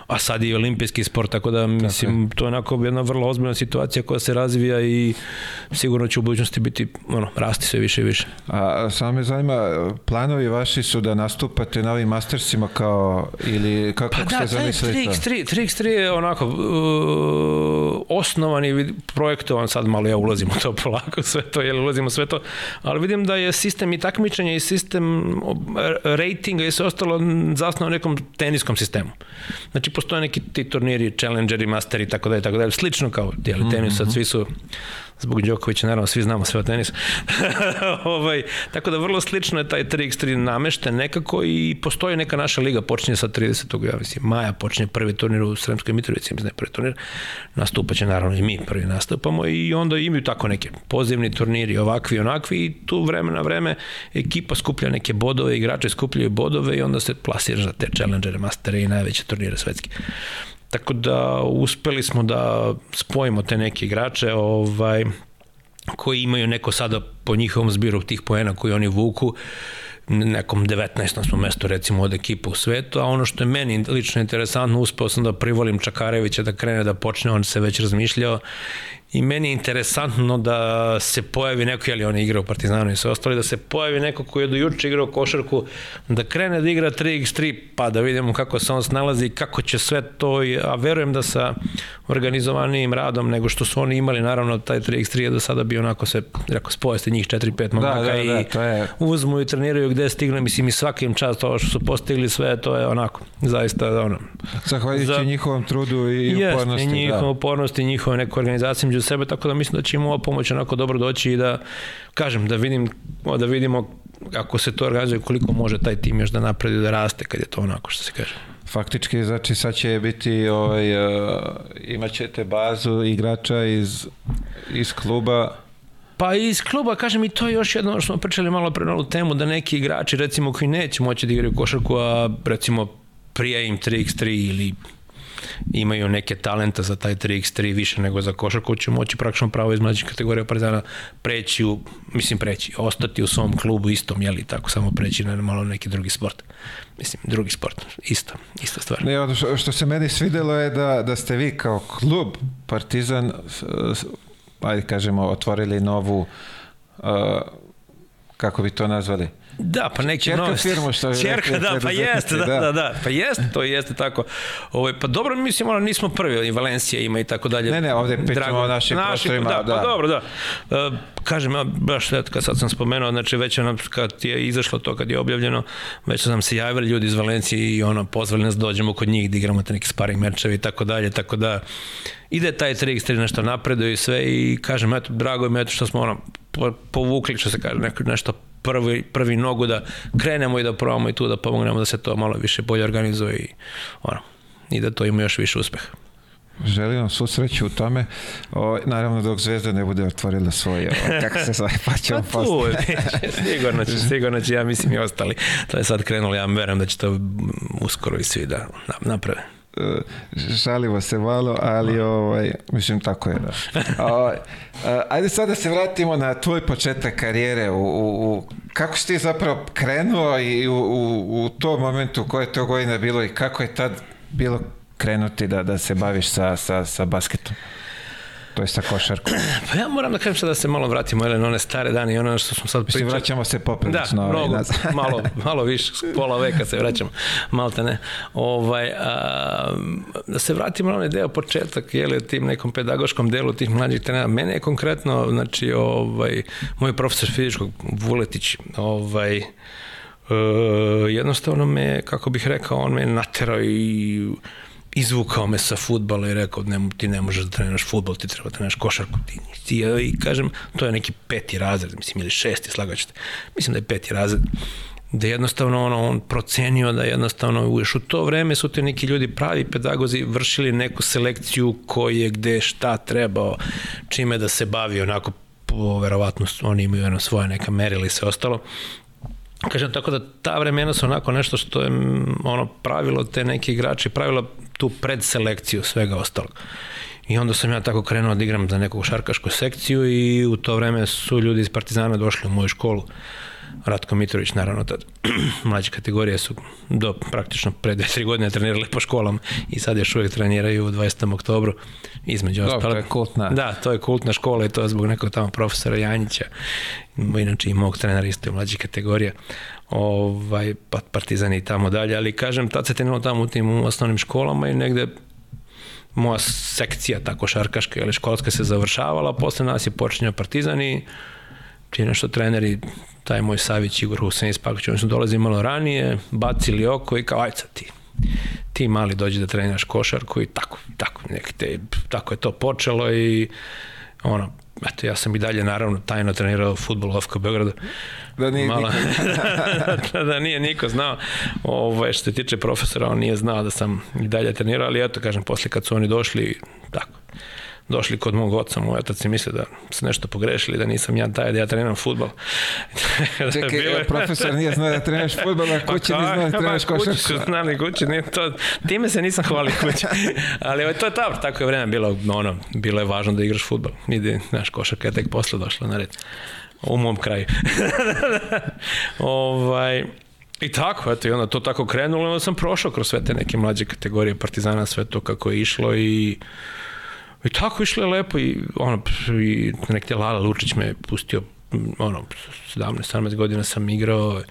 a sad i olimpijski sport, tako da, mislim, to je onako jedna vrlo ozbiljna situacija koja se razvija i sigurno će u budućnosti biti, ono, rasti sve više i više. A samo me zanima, planovi vaši su da nastupate na ovim mastersima kao, ili kako Pa ste da, taj zamislili to? 3x3, 3x3 je onako uh, osnovan i projektovan, sad malo ja ulazim u to polako, sve to, jel ulazim u sve to, ali vidim da je sistem i takmičenja i sistem ratinga i sve ostalo zasnovan na nekom teniskom sistemu. Znači, postoje neki ti turniri, challengeri, masteri, tako da i tako dalje, slično kao jel, tenis, sad svi su zbog Đokovića, naravno, svi znamo sve o tenisu. ovaj, tako da vrlo slično je taj 3x3 namešten nekako i postoji neka naša liga, počinje sa 30. ja mislim, maja, počinje prvi turnir u Sremskoj Mitrovici, mislim da prvi turnir, nastupaće naravno i mi prvi nastupamo i onda imaju tako neke pozivni turniri, ovakvi, onakvi i tu vreme na vreme ekipa skuplja neke bodove, igrači skupljaju bodove i onda se plasira za te challengere, mastere i najveće turnire svetske. Tako da uspeli smo da spojimo te neke igrače ovaj, koji imaju neko sada po njihovom zbiru tih poena koji oni vuku, nekom 19. smo mesto recimo od ekipa u svetu, a ono što je meni lično interesantno, uspeo sam da privolim Čakarevića da krene da počne, on se već razmišljao i meni je interesantno da se pojavi neko, jeli on je igrao u Partizanu i sve ostali, da se pojavi neko koji je do juče igrao košarku, da krene da igra 3x3, pa da vidimo kako se on snalazi i kako će sve to, i- a verujem da sa organizovanijim radom nego što su oni imali, naravno taj 3x3 je do sada bio onako se, rekao, spojeste njih 4-5 momaka da, da, i to je- uzmu i treniraju gde stigne, mislim i svakim čas to što su postigli sve, to je onako, zaista ono, Zahvaljujući Za- njihovom trudu i upornosti. njihova da. upornost i njihova neka organizacija među sebe, tako da mislim da će im ova pomoć onako dobro doći i da, kažem, da vidim, da vidimo ako se to organizuje, koliko može taj tim još da napredi da raste kad je to onako što se kaže. Faktički, znači sad će biti, ovaj, uh, imat ćete bazu igrača iz, iz kluba. Pa iz kluba, kažem i to je još jedno što smo pričali malo pre na ovu temu, da neki igrači recimo koji neće moći da igraju košarku, a recimo prije im 3x3 ili imaju neke talenta za taj 3x3 više nego za košarku, će moći praktično pravo iz mlađih kategorija Partizana preći u, mislim preći, ostati u svom klubu istom, jeli tako, samo preći na malo neki drugi sport. Mislim, drugi sport, isto, ista stvar. Ne, ono što, što se meni svidelo je da, da ste vi kao klub Partizan, s- ajde kažemo, otvorili novu, uh, kako bi to nazvali? Da, pa neki Ćerka nove- firmu, što bi Ćerka, rekli da, pa jeste, da, da. da, da, pa jeste, to jeste tako. Ovaj pa dobro, mislim, ono, nismo prvi, i Valencija ima i tako dalje. Ne, ne, ovde pričamo o našim prostorima, da. da. Pa dobro, da. E, kažem, ja, baš eto, kad sad sam spomenuo, znači već ono, kad je izašlo to, kad je objavljeno, već su nam se javili ljudi iz Valencije i ono, pozvali nas da dođemo kod njih, da igramo te neke sparing mečevi i tako dalje, tako da ide taj 3x3 nešto napreduje i sve i kažem, eto, drago mi je eto što smo ono, po- povukli, što se kaže, neko, nešto prvi, prvi nogu da krenemo i da probamo i tu da pomognemo da se to malo više bolje organizuje i ono, i da to ima još više uspeha. Želim vam svu sreću u tome. O, naravno dok Zvezda ne bude otvorila svoje, o, kako se zove, pa ćemo Pa tu, sigurno će, sigurno će, ja mislim i ostali. To je sad krenulo, ja verujem da će to uskoro i svi da na- naprave. E, žalimo se malo, ali ovaj, mislim tako je da. O, e, ajde sad da se vratimo na tvoj početak karijere. U, u, u, kako si ti zapravo krenuo i u, u, u tom momentu koje je to godina bilo i kako je tad bilo krenuti da, da se baviš sa, sa, sa basketom? To je sa košarkom. Pa ja moram da kažem sad da se malo vratimo jel, na one stare dane i ono što smo sad Mislim, pričali. vraćamo se Da, poprilično. ovaj, mnogo, nazad. malo, malo više, pola veka se vraćamo, malte ne. Ovaj, a, da se vratimo na onaj deo početak, je li, tim nekom pedagoškom delu tih mlađih trenera. Mene je konkretno, znači, ovaj, moj profesor fizičkog, Vuletić, ovaj, e, jednostavno me, kako bih rekao, on me naterao i izvukao me sa futbala i rekao ne, ti ne možeš da treniraš futbol, ti treba da treniraš košarku. Ti, ti, I kažem, to je neki peti razred, mislim, ili šesti, slagaćete. Mislim da je peti razred da jednostavno ono, on procenio da jednostavno još u to vreme su te neki ljudi pravi pedagozi vršili neku selekciju koje gde šta trebao čime da se bavi onako verovatno oni imaju jedno svoje neka merila i sve ostalo Kažem, tako da ta vremena su onako nešto što je ono pravilo te neki igrači, pravilo tu predselekciju svega ostalog. I onda sam ja tako krenuo da igram za neku šarkašku sekciju i u to vreme su ljudi iz Partizana došli u moju školu. Ratko Mitrović, naravno, tad mlađe kategorije su do praktično pre 2-3 godine trenirali po školama i sad još uvijek treniraju u 20. oktobru između ostalog. To je kultna. Da, to je kultna škola i to je zbog nekog tamo profesora Janjića, inače i mog trenera isto u mlađe kategorije, ovaj, pa partizani i tamo dalje, ali kažem, tad se treniralo tamo u tim osnovnim školama i negde moja sekcija tako šarkaška ili školska se završavala, posle nas je počinjao partizan i ti nešto treneri, taj moj Savić Igor Husein Spaković, oni su dolazi malo ranije, bacili oko i kao, sad ti, ti mali dođi da treniraš košarku i tako, tako, nek te, tako je to počelo i ono, eto, ja sam i dalje naravno tajno trenirao futbol u FK Beogradu. Da nije, Mala, da, da nije niko znao. Ovo, što se tiče profesora, on nije znao da sam i dalje trenirao, ali eto, kažem, posle kad su oni došli, tako, došli kod mog oca, moj otac si misle da se nešto pogrešili, da nisam ja taj, da ja treniram futbol. Čekaj, Bile... profesor nije znao da treniraš futbol, a kući pa, ne znao da treniraš košarku. Kući su znali, kući, nije to, time se nisam hvalio kući. Ali to je tako, tako je vreme bilo, ono, bilo je važno da igraš futbol. Ide, znaš, košarka je tek posle došla na red. U mom kraju. ovaj, I tako, eto, i onda to tako krenulo, onda sam prošao kroz sve te neke mlađe kategorije Partizana, sve to kako je išlo i I tako išlo je lepo i ono, i nek Lala Lučić me pustio ono, 17-17 godina sam igrao,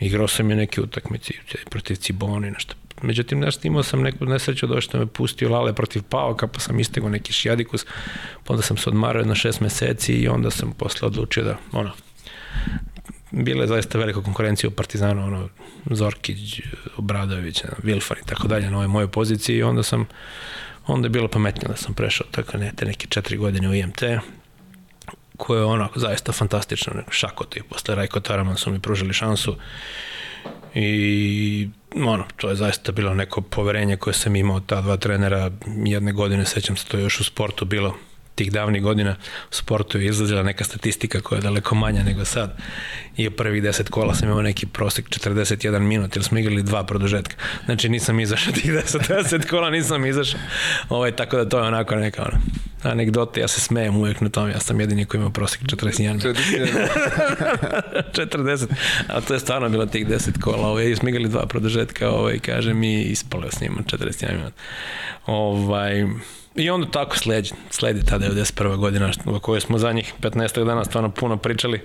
igrao sam je neke utakmice protiv Ciboni, nešto. Međutim, nešto imao sam neku nesreću da što me pustio Lale protiv Pavaka, pa sam istegao neki šijadikus, pa onda sam se odmarao na šest meseci i onda sam posle odlučio da, ono, bila je zaista velika konkurencija u Partizanu, ono, Zorkić, Obradović, Vilfar i tako dalje na ovoj mojoj poziciji i onda sam onda je bilo pametnije da sam prešao tako ne, te neke četiri godine u IMT, koje je onako zaista fantastično, šakot i posle Rajko Taraman su mi pružili šansu i ono, to je zaista bilo neko poverenje koje sam imao ta dva trenera jedne godine, sećam se to još u sportu bilo tih davnih godina u sportu je izlazila neka statistika koja je daleko manja nego sad. I u prvih 10 kola sam imao neki prosek 41 minut jer smo igrali dva produžetka. Znači nisam izašao tih 10, 10 kola nisam izašao. Ovaj, tako da to je onako neka ono, anegdote, ja se smejem uvek na tom, ja sam jedini koji ima prosek 41. 40, a to je stvarno bilo tih 10 kola, ovaj, smo igrali dva produžetka, ovaj, kaže mi ispalo s njima 41 minut. Ovaj, I onda tako sledi, sledi ta 91. godina o kojoj smo za njih 15. dana stvarno puno pričali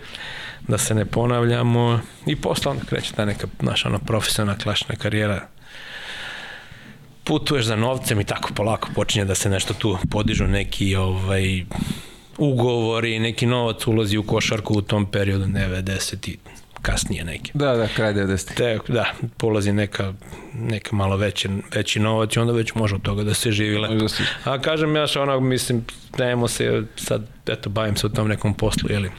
da se ne ponavljamo i posle onda kreće ta neka naša ona profesionalna klašna karijera putuješ za novcem i tako polako počinje da se nešto tu podižu neki ovaj ugovori, neki novac ulazi u košarku u tom periodu 90 i kasnije neke. Da, da, kraj 90. Te, da, polazi neka, neka malo veći, veći novac i onda već može od toga da se živi lepo. Da si... A kažem ja što ono, mislim, nemo se sad, eto, bavim se u tom nekom poslu, jeli,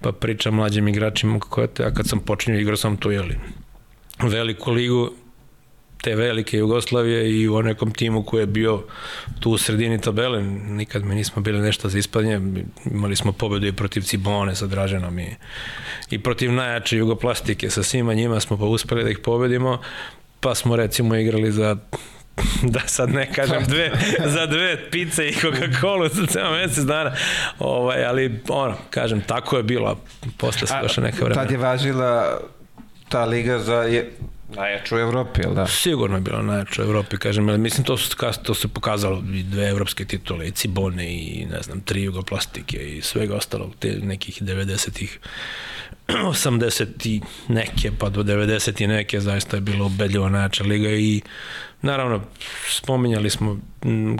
pa pričam mlađim igračima kako je ja kad sam počinio igrao sam tu, jeli, veliku ligu, te velike Jugoslavije i u nekom timu koji je bio tu u sredini tabele, nikad mi nismo bili nešto za ispadnje, imali smo pobedu i protiv Cibone sa Draženom i, i protiv najjače Jugoplastike, sa svima njima smo pa uspeli da ih pobedimo, pa smo recimo igrali za da sad ne kažem dve, za dve pice i Coca-Cola za ceo mesec dana, ovaj, ali ono, kažem, tako je bilo, posle se došla neka vremena. Tad je važila ta liga za je, Najjača u Evropi, jel da? Sigurno je bilo najjača u Evropi, kažem, ali mislim to, su, to se pokazalo i dve evropske titule, i Cibone i ne znam, tri jugoplastike i svega ostalog, te nekih 90-ih 80 i neke pa do 90 i neke zaista je bilo ubedljivo najjača liga i naravno spominjali smo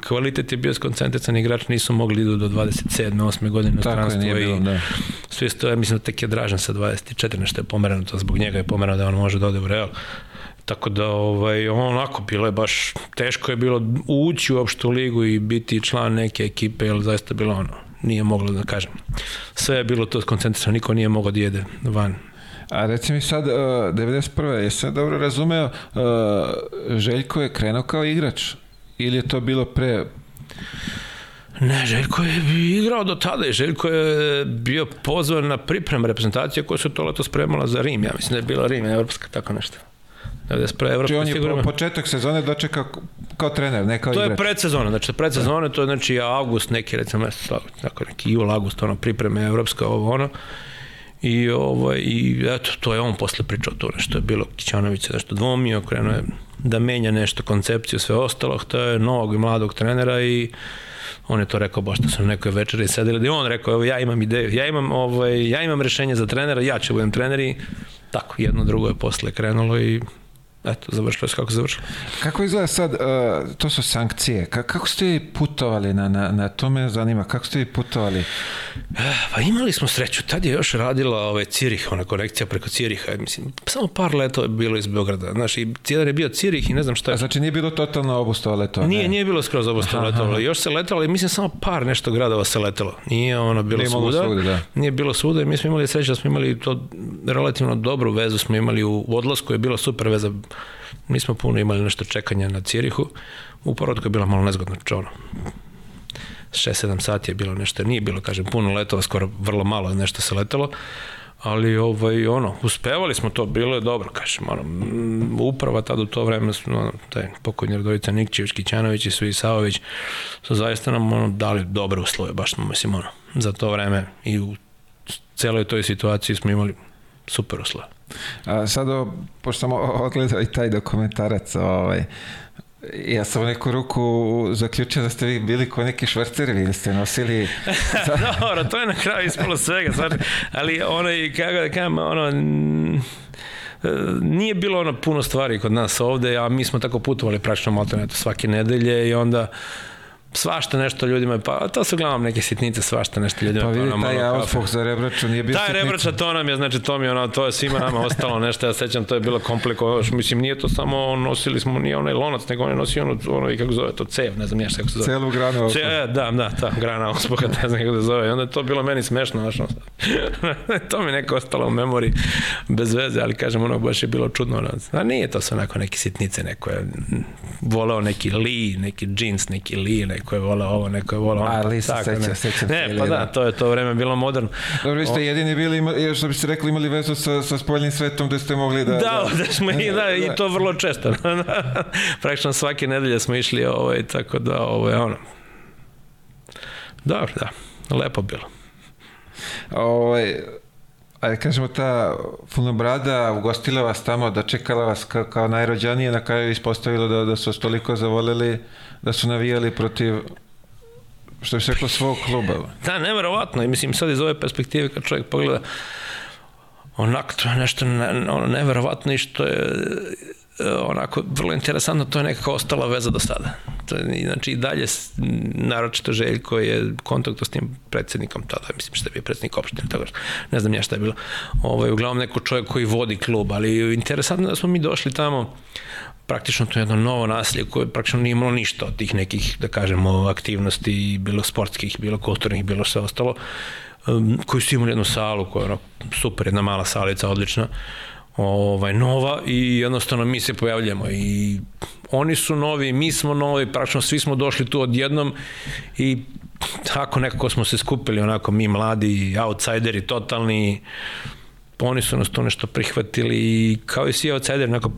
kvalitet je bio skoncentrican igrač nisu mogli idu do 27. 8. godine u stranstvo i bilo, da. svi isto, ja mislim da tek je Dražan sa 24 nešto je pomerano to zbog njega je pomerano da on može da ode u Real Tako da, ovaj, onako, bilo je baš, teško je bilo ući u ligu i biti član neke ekipe, jer zaista bilo ono, nije moglo da kažem. Sve je bilo to skoncentrisano, niko nije mogao da jede van. A reci mi sad, uh, 91. jesam dobro razumeo, uh, Željko je krenuo kao igrač ili je to bilo pre Ne, Željko je igrao do tada i Željko je bio pozvan na priprem reprezentacije koja su to leto spremala za Rim. Ja mislim da je bila Rim, evropska, tako nešto. 91. Evropska znači on je sigurno... početak sezone dočekao kao trener, ne kao to igrač. To je predsezona, znači predsezona, to je znači avgust, neki recimo tako neki jul, avgust, ono pripreme evropska, ovo ono. I, ovaj, I eto, to je on posle pričao to nešto je bilo Kićanović se nešto dvomio, krenuo je da menja nešto koncepciju, sve ostalo, to je novog i mladog trenera i on je to rekao baš da su na nekoj večeri sedeli, da on rekao, evo ja imam ideju, ja imam, ovaj, ja imam rešenje za trenera, ja ću budem trener i tako, jedno drugo je posle krenulo i eto, završilo se kako završilo. Kako izgleda sad, uh, to su sankcije, Ka kako ste putovali na, na, na to me zanima, kako ste putovali? Eh, pa imali smo sreću, tad je još radila ovaj Cirih, ona konekcija preko Ciriha, mislim, samo par letova je bilo iz Beograda, znaš, i cijel je bio Cirih i ne znam šta je. A znači nije bilo totalno obustava letova? Nije, nije bilo skroz obustava letova, još se letalo, mislim, samo par nešto gradova se letalo, nije ono bilo nije svuda, svuda da. nije bilo svuda i mi smo imali sreću da smo imali to relativno dobru vezu, smo imali u odlasku, je bila super veza Mi smo puno imali nešto čekanja na Cirihu, u porodku je bila malo nezgodno čovno. 6-7 sati je bilo nešto, nije bilo, kažem, puno letova, skoro vrlo malo nešto se letelo, ali ovaj, ono, uspevali smo to, bilo je dobro, kažem, ono, uprava tada u to vreme, ono, taj pokojni Radovica Nikćević, Kićanović i Suji Savović su zaista nam ono, dali dobre uslove, baš smo, mislim, ono, za to vreme i u celoj toj situaciji smo imali super uslove. A sad, pošto sam odgledao i taj dokumentarac, ovaj, ja sam u neku ruku zaključio da ste vi bili ko neki švrceri, vi ste nosili... Dobro, to je na kraju ispalo svega, znači, ali ono, i kako da kažem, ono, nije bilo ono puno stvari kod nas ovde, a mi smo tako putovali praktično malo svake nedelje i onda svašta nešto ljudima, pa to su uglavnom neke sitnice, svašta nešto ljudima. Pa vidi, taj Ausfog za Rebrača nije bio Taj sitnica. Rebrača, to nam je, znači to mi je ono, to je svima nama ostalo nešto, ja sećam, to je bilo komplikovano, mislim, nije to samo, nosili smo, nije onaj lonac, nego on je nosio ono, ono i kako zove to, cev, ne znam nešto kako se zove. Celu granu Ausfog. Ce, da, da, ta grana Ausfoga, ne znam kako se zove, i onda je to bilo meni smešno, znaš, to mi neko ostalo u memori bez veze, ali kažem, ono baš je bilo čudno, ono, a nije to sve onako neke sitnice, neko je voleo neki li, neki džins, neki li, neko je volao ovo, neko je volao ono. Ali se seća, seća. Ne, pa da, da, to je to vreme bilo moderno. Dobro, vi ste jedini bili, ima, što biste rekli, imali vezu sa, sa spoljnim svetom da ste mogli da... Da, da, da smo i, da, da, i to vrlo često. Praktično svake nedelje smo išli, ovaj, tako da, ovo je ono. Dobro, da, lepo bilo. Ovaj, ajde kažemo ta Funobrada ugostila vas tamo, da čekala vas kao, kao najrođanije, na kraju ispostavilo da, da su toliko zavoleli da su navijali protiv što bi se svog kluba. Da, neverovatno. I mislim sad iz ove perspektive kad čovjek pogleda onako to je nešto ne, ono, neverovatno i što je onako vrlo interesantno, to je nekako ostala veza do sada. To je, znači i dalje, naročito Željko je kontakto s tim predsednikom tada, mislim što je bio predsednik opštine, tako ne znam ja šta je bilo. Ovo je uglavnom neko čovjek koji vodi klub, ali interesantno da smo mi došli tamo, praktično to je jedno novo naselje koje praktično nije imalo ništa od tih nekih, da kažemo, aktivnosti, bilo sportskih, bilo kulturnih, bilo sve ostalo, um, koji su imali jednu salu koja je ono, super, jedna mala salica, odlična, ovaj, nova i jednostavno mi se pojavljamo i oni su novi, mi smo novi, praktično svi smo došli tu odjednom i tako nekako smo se skupili, onako mi mladi, outsideri totalni, oni su nas to nešto prihvatili i kao i svi outsideri, onako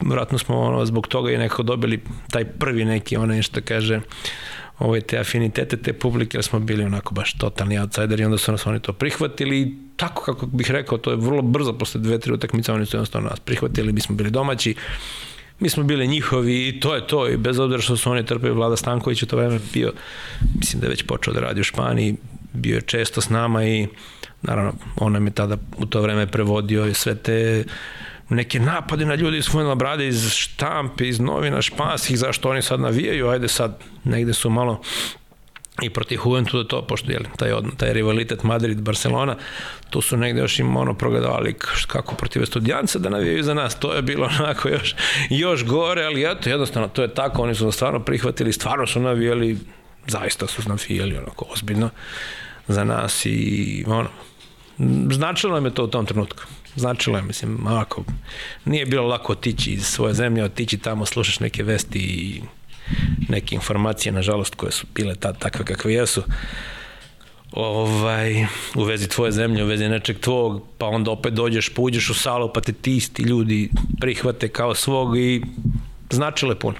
vratno smo ono, zbog toga i nekako dobili taj prvi neki, ono nešto kaže, ovaj, te afinitete te publike, jer smo bili onako baš totalni outsideri onda su nas oni to prihvatili i tako kako bih rekao, to je vrlo brzo posle dve, tri utakmice, oni su jednostavno nas prihvatili, mi smo bili domaći, mi smo bili njihovi i to je to i bez obzira što su oni trpeli Vlada Stanković u to vreme bio, mislim da je već počeo da radi u Španiji, bio je često s nama i naravno on nam je tada u to vreme prevodio sve te neke napade na ljudi iz Fuenla Brade, iz štampe, iz novina španskih, zašto oni sad navijaju, ajde sad negde su malo i protiv Juventuda to, pošto je taj, taj rivalitet Madrid-Barcelona, tu su negde još im ono progledavali kako protiv studijanca da navijaju za nas, to je bilo onako još, još gore, ali eto, jednostavno, to je tako, oni su stvarno prihvatili, stvarno su navijali, zaista su navijali onako ozbiljno za nas i ono, značilo nam je to u tom trenutku. Značilo je, mislim, ako nije bilo lako otići iz svoje zemlje, otići tamo, slušaš neke vesti i neke informacije, nažalost, koje su bile tad takve kakve jesu, ovaj, u vezi tvoje zemlje, u vezi nečeg tvog, pa onda opet dođeš, puđeš u salu, pa te ti isti ljudi prihvate kao svog i značile puno.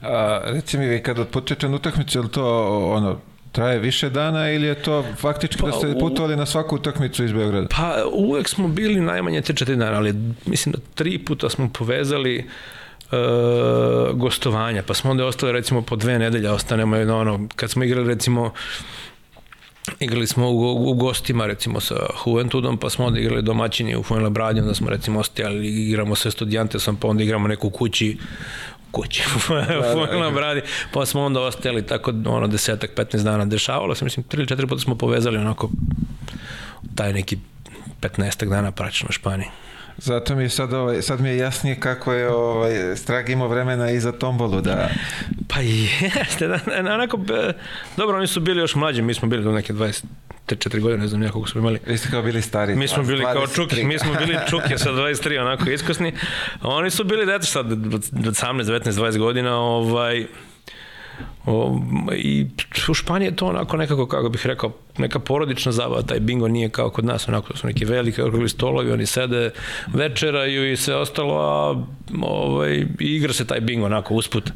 A, reci mi, kad otputujete na utakmicu, je li to ono, traje više dana ili je to faktički pa, da ste putovali na svaku utakmicu iz Beograda? Pa uvek smo bili najmanje 3-4 dana, ali mislim da tri puta smo povezali e, gostovanja, pa smo onda ostali recimo po dve nedelje, ostanemo jedno ono, kad smo igrali recimo igrali smo u, u gostima recimo sa Juventudom, pa smo onda igrali domaćini u Fuenlabradi, onda smo recimo ostajali, igramo sa Studijantesom, pa onda igramo neku kući kući da, da, bradi, pa smo onda ostajali tako ono desetak, 15 dana. Dešavalo se, mislim, 3 ili 4 puta smo povezali onako taj neki 15 dana praćeno u Španiji. Zato mi je sad, ovaj, sad mi je jasnije kako je ovaj, Strag imao vremena i za tombolu da... Pa jeste, da, da, onako, dobro, oni su bili još mlađi, mi smo bili do neke 20, te četiri godine, ne znam ja koliko smo imali. Vi ste kao bili stari. Mi smo bili 23. kao čuki, mi smo bili čuke sa 23, onako iskusni. Oni su bili, dete sad, 18, 19, 20 godina, ovaj, I u Španiji je to onako nekako, kako bih rekao, neka porodična zabava, taj bingo nije kao kod nas, onako su neki veliki okrugli stolovi, oni sede, večeraju i sve ostalo, a ovaj, igra se taj bingo onako usput.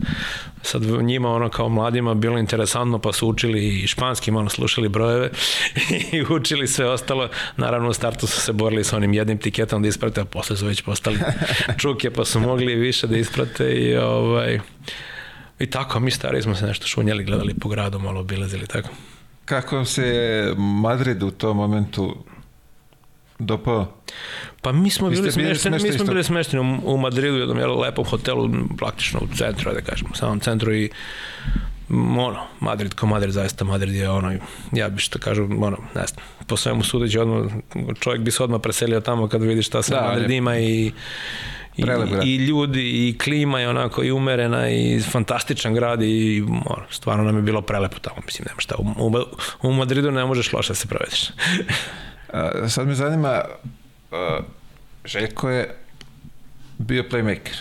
Sad njima ono kao mladima bilo interesantno, pa su učili i španski, ono slušali brojeve i učili sve ostalo. Naravno u startu su se borili sa onim jednim tiketom da isprate, a posle su već postali čuke, pa su mogli više da isprate i ovaj, I tako, mi stari smo se nešto šunjali, gledali po gradu, malo obilazili, tako. Kako se Madrid u tom momentu dopao? Pa mi smo bili smešteni, mi smo bili smešteni u, u Madridu, u jednom lepom hotelu, praktično u centru, da kažemo, u samom centru i ono, Madrid ko Madrid, zaista Madrid je ono, ja bi što kažu, ono, ne znam, po svemu sudeći, odmah, čovjek bi se odmah preselio tamo kad vidi šta se da, Madrid ima i I, i ljudi i klima je onako i umerena i fantastičan grad i mor, stvarno nam je bilo prelepo tamo, mislim, nema šta. U, u, u Madridu ne možeš loše da se provedeš. A, sad me zanima, uh, Željko je bio playmaker.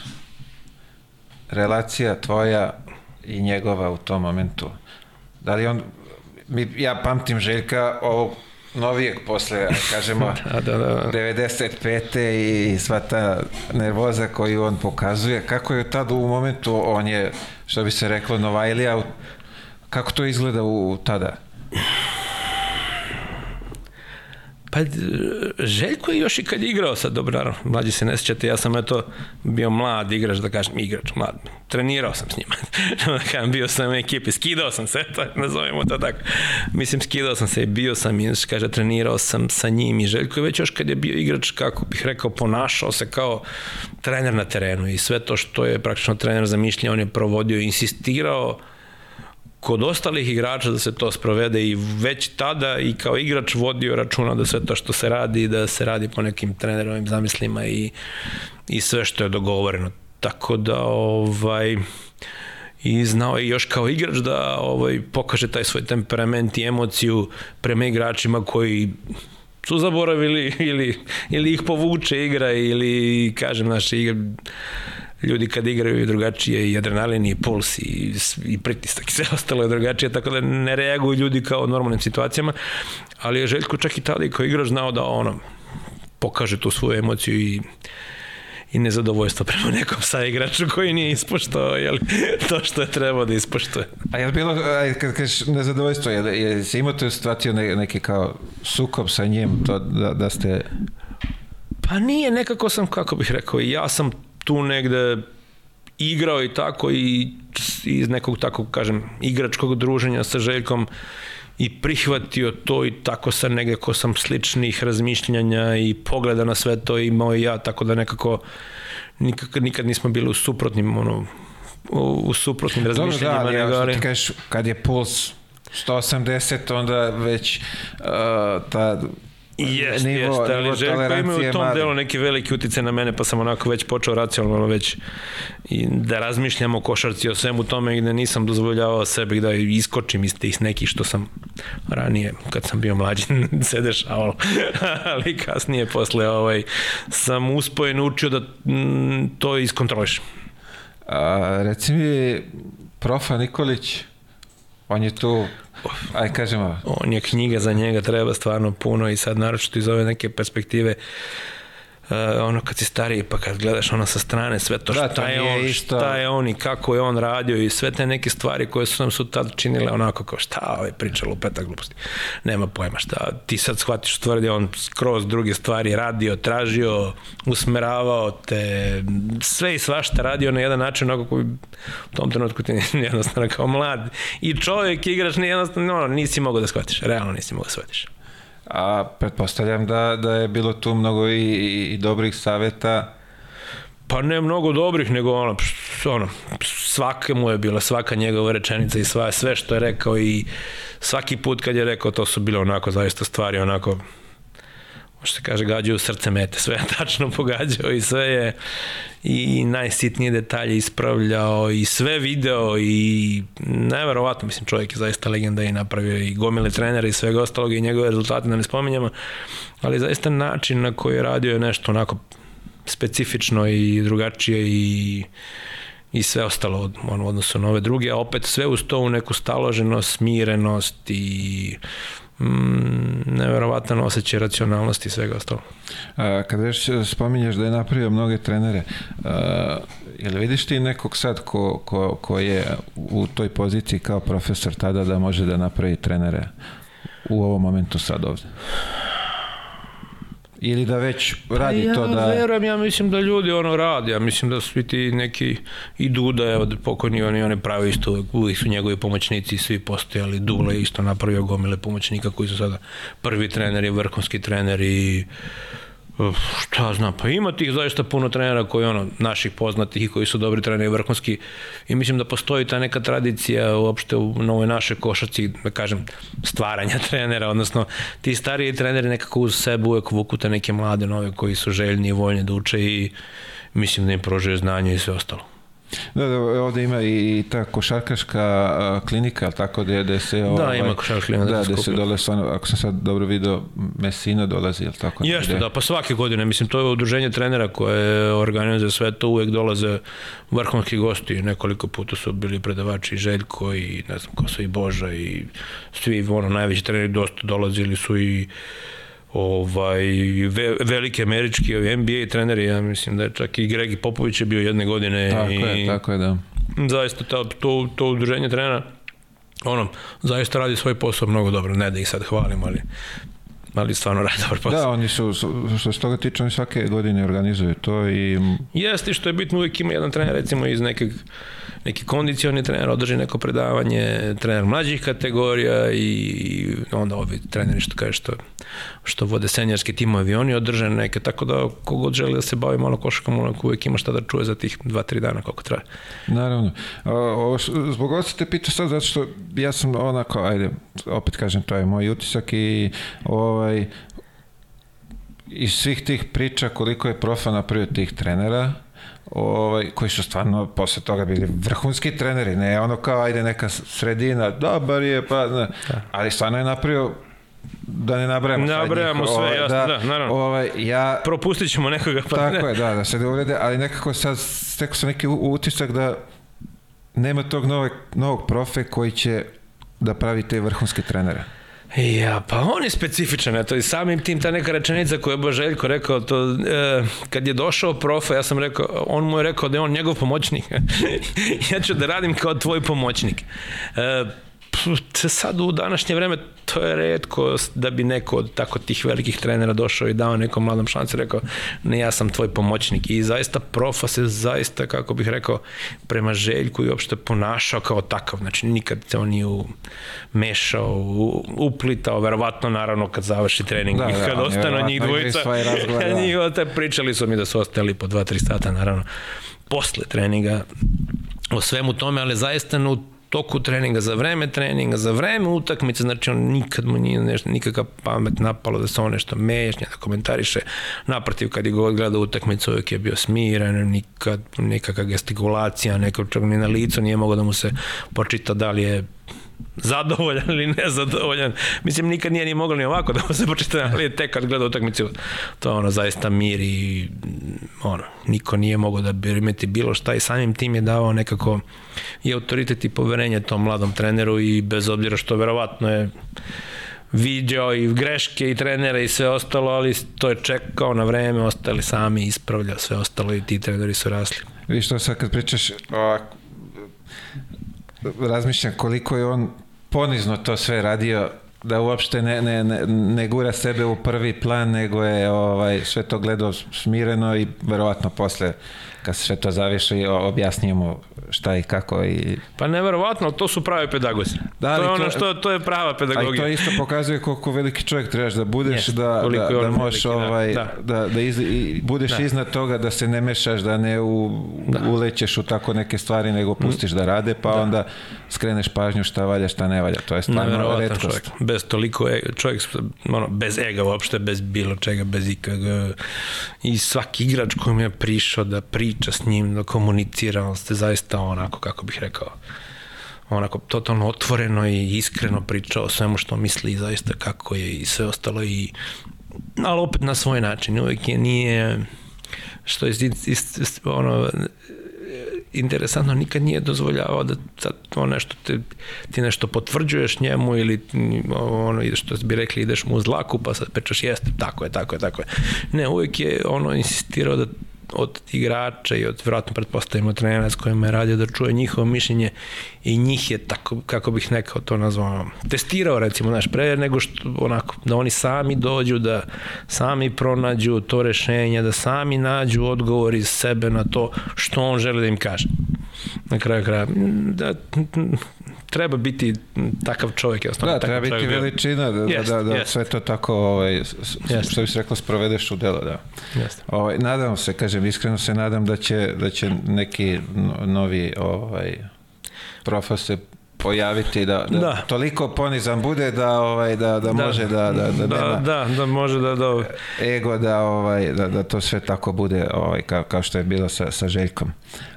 Relacija tvoja i njegova u tom momentu. Da li on, mi, ja pamtim Željka ovog novijeg posle, kažemo, da, da, da. 95. i sva ta nervoza koju on pokazuje. Kako je tad u momentu, on je, što bi se reklo, Novajlija, kako to izgleda u tada? Pa Željko je još i kad je igrao sad, dobro, mlađi se ne sjećate, ja sam eto bio mlad igrač, da kažem igrač, mlad, trenirao sam s njima, kažem, bio sam u ekipi, skidao sam se, to, nazovemo to tako, mislim, skidao sam se i bio sam, i kaže, trenirao sam sa njim i Željko je već još kad je bio igrač, kako bih rekao, ponašao se kao trener na terenu i sve to što je praktično trener zamišljao, on je provodio, insistirao, kod ostalih igrača da se to sprovede i već tada i kao igrač vodio računa da sve to što se radi da se radi po nekim trenerovim zamislima i, i sve što je dogovoreno. Tako da ovaj i znao je još kao igrač da ovaj pokaže taj svoj temperament i emociju prema igračima koji su zaboravili ili, ili ih povuče igra ili kažem naše igra ljudi kad igraju drugačije i adrenalin i puls i, i pritisak i sve ostalo je drugačije, tako da ne reaguju ljudi kao u normalnim situacijama, ali je Željko čak i tada i kao igrač znao da ono pokaže tu svoju emociju i i nezadovoljstvo prema nekom sa igraču koji nije ispoštao jel, to što je trebao da ispoštuje. A je bilo, aj, kad kažeš nezadovoljstvo, je, je, je imao tu situaciju ne, neki kao sukob sa njim, to da, da ste... Pa nije, nekako sam, kako bih rekao, ja sam tu negde igrao i tako i iz nekog tako kažem igračkog druženja sa Željkom i prihvatio to i tako sam nekako sam sličnih razmišljanja i pogleda na sve to imao i ja, tako da nekako nikad, nikad nismo bili u suprotnim ono, u, u suprotnim razmišljanjima. Dobro, da, ali, nego, ali... ti kažeš, kad je puls 180, onda već uh, ta Jeste, nivo, jeste, ali nivo Željko ima u tom mali. delu neki veliki utice na mene, pa sam onako već počeo racionalno već i da razmišljam o košarci, o svemu tome i da nisam dozvoljavao sebi da iskočim iz tih nekih što sam ranije, kad sam bio mlađi, se dešavalo. ali kasnije, posle ovaj, sam uspojen učio da mm, to iskontrolišem. A, reci mi, profa Nikolić, on je tu, aj kažemo... On je knjiga za njega, treba stvarno puno i sad naročito iz ove neke perspektive Uh, ono kad si stariji pa kad gledaš ono sa strane sve to Da, šta to je on, isto. šta je on i kako je on radio i sve te neke stvari koje su nam su tad činile onako kao šta ovaj priča lupeta gluposti. Nema pojma šta. Ti sad shvatiš u stvari da on skroz druge stvari radio, tražio, usmeravao te, sve i svašta radio na jedan način onako koji u tom trenutku ti jednostavno kao mlad i čovjek igrač ni jednostavno no, nisi mogao da shvatiš, realno nisi mogao da shvatiš. A pretpostavljam da, da je bilo tu mnogo i, i, i dobrih saveta. Pa ne mnogo dobrih, nego ono, ono, svaka mu je bila, svaka njegova rečenica i sva, sve što je rekao i svaki put kad je rekao to su bile onako zaista stvari, onako što se kaže, gađaju srce mete, sve je tačno pogađao i sve je i najsitnije detalje ispravljao i sve video i neverovatno, mislim čovjek je zaista legenda i napravio i gomile trenera i svega ostalog i njegove rezultate da ne spominjamo, ali zaista način na koji je radio je nešto onako specifično i drugačije i i sve ostalo od, ono, odnosu na ove druge, a opet sve uz to u neku staloženost, smirenost i mm, neverovatan osjećaj racionalnosti i svega ostalo. A, kad već spominješ da je napravio mnoge trenere, a, jel vidiš ti nekog sad ko, ko, ko je u toj poziciji kao profesor tada da može da napravi trenere u ovom momentu sad ovde? Ili da već radi ja to da... verujem, ja mislim da ljudi ono rade, ja mislim da svi ti neki i Duda, evo pokojni oni, oni pravi isto, uvijek su njegovi pomoćnici svi postojali, Dule je isto napravio gomile pomoćnika koji su sada prvi treneri, vrhunski treneri Uf, šta znam, pa ima tih zaista puno trenera koji ono, naših poznatih i koji su dobri treneri vrhunski i mislim da postoji ta neka tradicija uopšte u novoj našoj košarci, da kažem, stvaranja trenera, odnosno ti stariji treneri nekako uz sebe uvek vuku te neke mlade nove koji su željni i voljni da uče i mislim da im prožuje znanje i sve ostalo. Da, da, ovde ima i, ta košarkaška klinika, ali tako da, da se... Da, ovaj, ima košarkaška klinika. Da, da se dole, stvarno, ako sam sad dobro video, Mesina dolazi, je li tako? Jeste, da, pa svake godine, mislim, to je udruženje trenera koje organizuje sve to, uvek dolaze vrhunski gosti, nekoliko puta su bili predavači Željko i ne znam ko su i Boža i svi, ono, najveći treneri dosta dolazili su i ovaj ve, veliki američki ovi NBA treneri, ja mislim da je čak i Gregi Popović je bio jedne godine Tako i je, tako je, da. zaista to, to, to udruženje trenera ono, zaista radi svoj posao mnogo dobro, ne da ih sad hvalim, ali ali stvarno radi dobar posao. Da, oni su, što se toga tiče, oni svake godine organizuju to i... Jeste što je bitno, uvijek ima jedan trener, recimo iz nekog neki kondicioni trener održi neko predavanje, trener mlađih kategorija i onda ovi treneri što kaže što, što vode senjarski timovi, oni održe neke, tako da kogod želi da se bavi malo košakom, ono uvijek ima šta da čuje za tih 2-3 dana koliko traje. Naravno. O, o, zbog ovo se te pita sad, zato što ja sam onako, ajde, opet kažem, to je moj utisak i ovaj, iz svih tih priča koliko je profa napravio tih trenera, ovaj, koji su stvarno posle toga bili vrhunski treneri, ne ono kao ajde neka sredina, dobar je, pa, ne, da. ali stvarno je napravio da ne nabrajamo ne nabrajamo sve, ovaj, jasno, da, da, naravno. Ovaj, ja, Propustit ćemo nekoga. Pa tako ne. je, da, da se ne urede, ali nekako sad stekao sam neki utisak da nema tog novog, novog profe koji će da pravi te vrhunske trenere. Ja, pa on je specifičan, eto, i samim tim ta neka rečenica koju je Boželjko rekao, to, e, kad je došao profa, ja sam rekao, on mu je rekao da je on njegov pomoćnik. ja ću da radim kao tvoj pomoćnik. E, sad u današnje vreme to je redko da bi neko od tako tih velikih trenera došao i dao nekom mladom šansu i rekao ne ja sam tvoj pomoćnik. I zaista profa se zaista kako bih rekao prema Željku i uopšte ponašao kao takav. Znači nikad se on nije mešao uplitao verovatno naravno kad završi trening da, i da, kad da, ostane njih dvojica. da. njih te pričali su mi da su ostali po 2-3 sata naravno posle treninga o svemu tome ali zaista u toku treninga, za vreme treninga, za vreme utakmice, znači on nikad mu nije nešto, nikakav pamet napalo da se on nešto mešnja, da komentariše. Naprotiv, kad je god gleda utakmicu, uvijek je bio smiren, nikad nekakva gestikulacija, neko čak ni na licu nije mogao da mu se počita da li je zadovoljan ili nezadovoljan. Mislim, nikad nije ni moglo ni ovako da se počita, ali je tek kad gleda utakmicu, to ono, zaista mir i ono, niko nije mogao da bi imeti bilo šta i samim tim je davao nekako i autoritet i poverenje tom mladom treneru i bez obzira što verovatno je viđao i greške i trenera i sve ostalo, ali to je čekao na vreme, ostali sami, ispravljao sve ostalo i ti treneri su rasli. Vi što sad kad pričaš ovako, razmišljam koliko je on ponizno to sve radio da uopšte ne, ne, ne, ne gura sebe u prvi plan, nego je ovaj, sve to gledao smireno i verovatno posle kad se sve to zaviše objasnijemo šta i kako i pa neverovatno to su pravi pedagozi da, to je ono to, što to je prava pedagogija a i to isto pokazuje koliko veliki čovjek trebaš da budeš yes, da da, da možeš veliki, da, ovaj da, da, da iz, i budeš da. iznad toga da se ne mešaš da ne u, da. ulećeš u tako neke stvari nego pustiš da rade pa da. onda skreneš pažnju šta valja šta ne valja to je stvarno retkost čovjek. bez toliko e, čovjek ono, bez ega uopšte bez bilo čega bez ikaga i svaki igrač koji je prišao da priča s njim da komunicira on ste zaista onako, kako bih rekao, onako totalno otvoreno i iskreno pričao o svemu što misli i zaista kako je i sve ostalo i ali opet na svoj način. Uvijek je nije što je ist, ist, ono interesantno nikad nije dozvoljavao da to nešto te, ti nešto potvrđuješ njemu ili ono što bi rekli ideš mu uz laku pa sad pečeš jeste tako je tako je tako je. Ne uvijek je ono insistirao da od igrača i od vjerojatno pretpostavimo trenera s kojima je radio da čuje njihovo mišljenje i njih je tako, kako bih nekao to nazvao, testirao recimo naš pre nego što onako, da oni sami dođu, da sami pronađu to rešenje, da sami nađu odgovor iz sebe na to što on želi da im kaže. Na kraju kraja, da, treba biti takav čovjek. Jasno, da, treba biti veličina da, yes, da, da yes. sve to tako, ovaj, yes. što bi se reklo, sprovedeš u delo. Da. Yes. Ovaj, nadam se, kažem, iskreno se nadam da će, da će neki novi ovaj, profa se pojaviti da, da, da, toliko ponizan bude da ovaj da, da, da može da da da, da, da, da može da da ego da ovaj da, da to sve tako bude ovaj kao, kao što je bilo sa sa Željkom.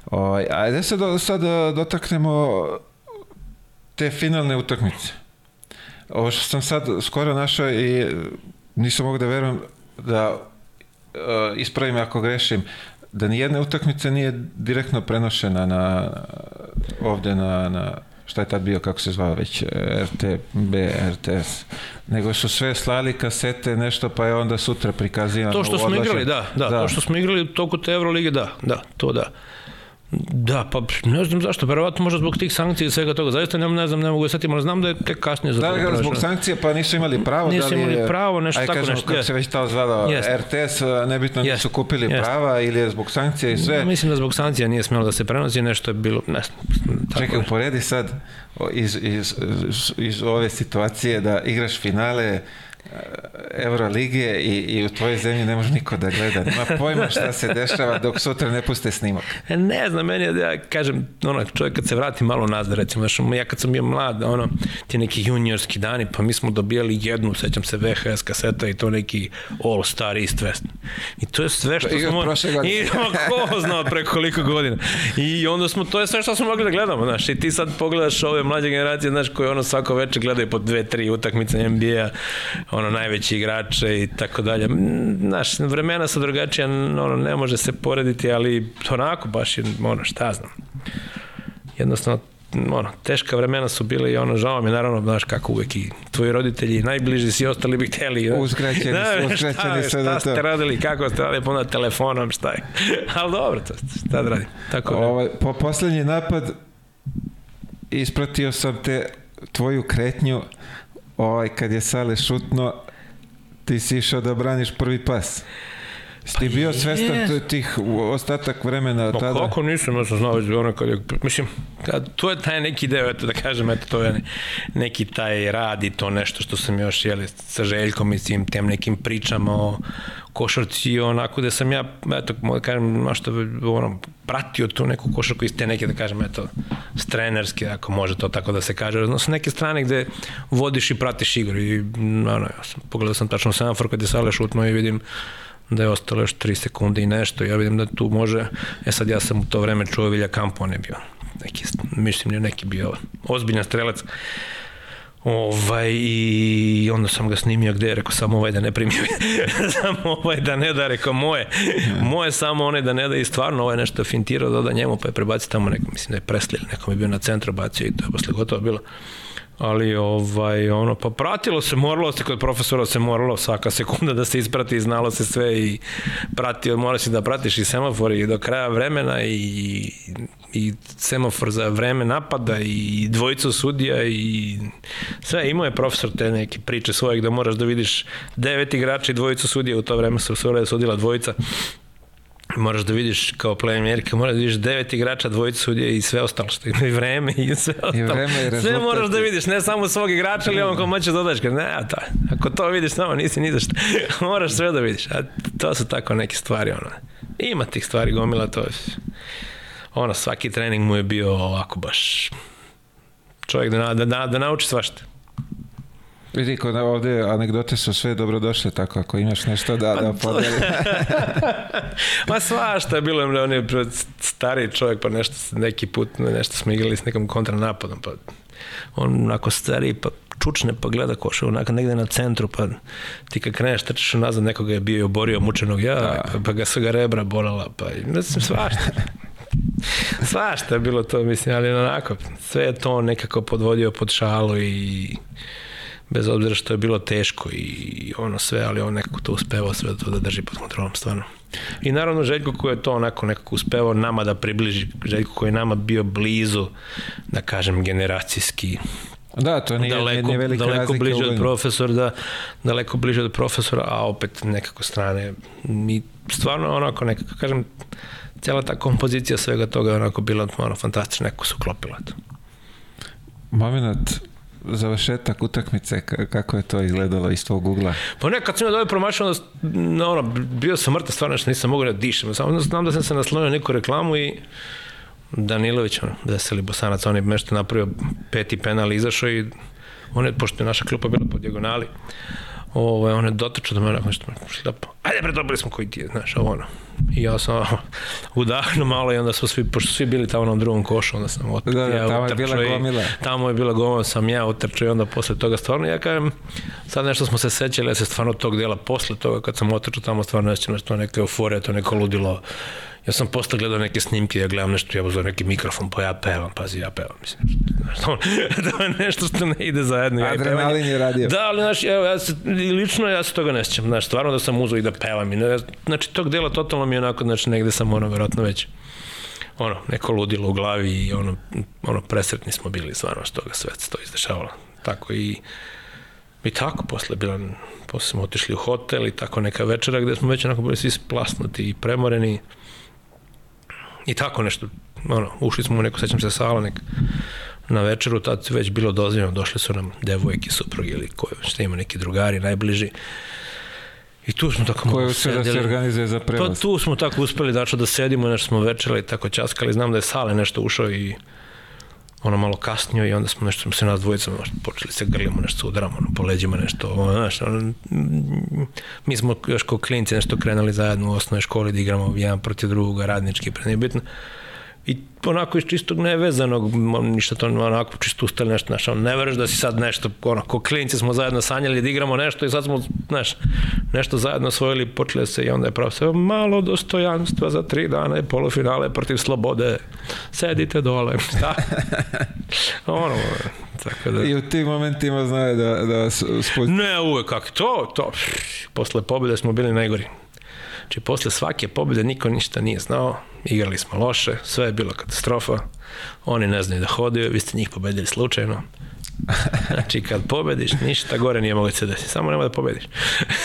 Ovaj ajde se do, sad dotaknemo te finalne utakmice. Ovo što sam sad skoro našao i nisam mogu da verujem da uh, ispravim ako grešim, da ni jedna utakmica nije direktno prenošena na ovde na, na šta je tad bio, kako se zvao već, RTB, RTS, nego su sve slali kasete, nešto, pa je onda sutra prikazivano. To što smo igrali, da, da, da, to što smo igrali toku te Eurolige, da, da, to da. Da, pa ne znam zašto, verovatno možda zbog tih sankcija i svega toga. Zaista ne, ne znam, ne mogu da setim, ali znam da je tek kasnije za da, to. Da, zbog sankcija pa nisu imali pravo. Nisu da li, imali pravo, nešto aj, tako kažem, nešto. Kako yes. se već tao zvalo, yes. RTS, nebitno yes. nisu kupili yes. prava ili je zbog sankcija i sve. Mislim da zbog sankcija nije smelo da se prenosi, nešto je bilo, ne Čekaj, uporedi sad iz, iz, iz, iz ove situacije da igraš finale Euroligije i, i u tvojoj zemlji ne može niko da gleda. Nema pojma šta se dešava dok sutra ne puste snimak. Ne znam, meni je, ja kažem, ono, čovjek kad se vrati malo nazad, recimo, znaš, ja kad sam bio mlad, ono, ti neki juniorski dani, pa mi smo dobijali jednu, sećam se VHS kaseta i to neki All Star East West. I to je sve što smo... I ko znao pre koliko godina. I onda smo, to je sve što smo mogli da gledamo, znaš, i ti sad pogledaš ove mlađe generacije, znaš, koje ono svako večer gledaju po dve, tri utakmice NBA, ono najveći igrače i tako dalje. Znaš, vremena su drugačija, ono, ne može se porediti, ali onako baš je, ono, šta znam. Jednostavno, ono, teška vremena su bile i ono, žao mi, naravno, znaš kako uvek i tvoji roditelji, najbliži si ostali bi hteli. Da, uskraćeni, da, uskraćeni šta, šta ste radili, kako ste radili, pa onda telefonom, šta je. Ali dobro, to, šta da radim. Tako, ovaj, po poslednji napad ispratio sam te tvoju kretnju, ovaj, kad je Sale šutno, ti si išao da braniš prvi pas. Si ti Pa bio je. svestan tih u- ostatak vremena Ma tada? kako nisam, ja sam znao već ono kad je, mislim, kad, to je taj neki deo, eto da kažem, eto to je neki taj rad i to nešto što sam još, jeli, sa Željkom i tim, tem nekim pričama o košarci i onako da sam ja, eto, mogu da kažem, nešto, ono, pratio tu neku košarku iz te neke, da kažem, eto, s trenerske, ako može to tako da se kaže, odnosno neke strane gde vodiš i pratiš igru i, ono, ja sam, pogledao sam tačno semafor kad je Sale šutno i vidim da je ostalo još 3 sekunde i nešto. Ja vidim da tu može, e sad ja sam u to vreme čuo Vilja Kampo, on je bio neki, mislim, nije neki bio ozbiljan strelac. Ovaj, i onda sam ga snimio gde, rekao samo ovaj da ne primi, samo ovaj da ne da, rekao moje, moje samo one da ne da i stvarno ovaj nešto fintirao, doda njemu pa je prebacio tamo neko, mislim da je Presley ili nekom je bio na centru bacio i to je posle gotovo bilo ali ovaj ono pa pratilo se moralo se kod profesora se moralo svaka sekunda da se isprati znalo se sve i pratio mora si da pratiš i semafor i do kraja vremena i i semafor za vreme napada i dvojicu sudija i sve imao je profesor te neke priče svoje gde moraš da vidiš devet igrača i dvojicu sudija u to vreme su sve sudila dvojica moraš da vidiš kao playmaker, moraš da vidiš devet igrača, dvojica sudija i sve ostalo što ima i vreme i sve ostalo. vreme i sve rezultat. moraš da vidiš, ne samo svog igrača ili on ko moće dodaš, kad ne, a to, ako to vidiš samo nisi ni za šta. moraš sve da vidiš. A to su tako neke stvari, ono. Ima tih stvari gomila, to je, ono, svaki trening mu je bio ovako baš čovjek da, da, da, da nauči svašta. Vidi, kod ovde anegdote su sve dobrodošle, tako ako imaš nešto da, Pa da podeli. Ma svašta je bilo, on je stari čovjek, pa nešto, neki put nešto smo igrali s nekom kontranapadom, pa on onako stari, pa čučne, pa gleda koša, onako negde na centru, pa ti kad kreneš, trčiš nazad, nekoga je bio i oborio mučenog ja, Da. pa, pa ga su ga rebra bolala, pa mislim, svašta. Svašta je bilo to, mislim, ali onako, sve je to nekako podvodio pod šalu i bez obzira što je bilo teško i ono sve, ali on nekako to uspevao sve to da drži pod kontrolom, stvarno. I naravno Željko koji je to onako nekako uspevao nama da približi, Željko koji je nama bio blizu, da kažem, generacijski, Da, to nije, daleko, nije velika daleko razlika bliže u od profesora, da, daleko bliže od profesora, a opet nekako strane. I stvarno onako nekako, kažem, cijela ta kompozicija svega toga je onako bila ono, fantastična, nekako se uklopila. To. Moment, završetak utakmice, ka- kako je to izgledalo iz tvog ugla? Pa ne, kad sam ja dobio promašao, onda, no, ono, bio sam mrtav, stvarno što nisam mogao da dišem. Samo znam da sam se naslonio na neku reklamu i Danilović, ono, Veseli Bosanac, on je nešto napravio peti penal, izašao i on je, pošto je naša klupa bila po dijagonali, ovo, on je dotačao do mene, ako nešto, šlepo, ajde bre, dobili smo koji ti je, znaš, ovo ono. I ja sam udahnuo malo i onda smo svi, pošto svi bili tamo na drugom košu, onda sam otrčao. Da, da, ja tamo je bila gomila. tamo je bila gomila, sam ja utrčao i onda posle toga stvarno, ja kažem, sad nešto smo se sećali, ja se stvarno tog dela posle toga, kad sam otrčao tamo, stvarno ne sjećam, to neka euforija, to neko ludilo. Ja sam posle gledao neke snimke, ja gledam nešto, ja uzeo neki mikrofon, pa ja pevam, pazi, ja pevam, mislim. Znaš, to, to je nešto što ne ide zajedno. Ja Adrenalin je radio. Da, ali znaš, evo, ja se, lično ja se toga ne sjećam, znaš, stvarno da sam uzeo i da pevam. I, ne, znači, tog dela totalno mi je onako, znači, negde sam ono, verovatno već ono, neko ludilo u glavi i ono, ono presretni smo bili stvarno što toga sve se to izdešavalo. Tako i i tako, posle bila, posle smo otišli u hotel i tako neka večera gde smo već onako bili svi splasnuti i premoreni i tako nešto, ono, ušli smo u neku, sećam se, sala nek, na večeru, tad već bilo dozvoljeno, došli su nam devojke, supruge ili koje, šta ima neki drugari, najbliži. I tu smo tako Ko je malo uspio da se organizuje za Pa prevoz? tu smo tako uspeli dačno da sedimo, nešto smo večerali, tako časkali, znam da je Sale nešto ušao i ono malo kasnio i onda smo nešto se nas dvojica ono, počeli se grlimo, nešto udaramo ono, po leđima, nešto, ono, znaš, ono, mm, mi smo još kao klinci nešto krenuli zajedno u osnovnoj školi da igramo jedan protiv drugoga, radnički, pre nije bitno. I onako iz čistog nevezanog, ništa to onako čisto ustali nešto, znaš, ono, ne veruješ da si sad nešto, ono, ko klinci smo zajedno sanjali da igramo nešto i sad smo, znaš, nešto zajedno osvojili, počeli se i onda je pravo malo dostojanstva za tri dana i polufinale protiv slobode, sedite dole, šta? ono, tako da... I u tim momentima znaju da, da spusti. Ne, uvek, kako to, to, posle pobjede smo bili najgori. Znači, posle svake pobjede niko ništa nije znao, igrali smo loše, sve je bilo katastrofa, oni ne znaju da hodaju, vi ste njih pobedili slučajno, Znači, kad pobediš, ništa gore nije moguće se desi. Samo nema da pobediš.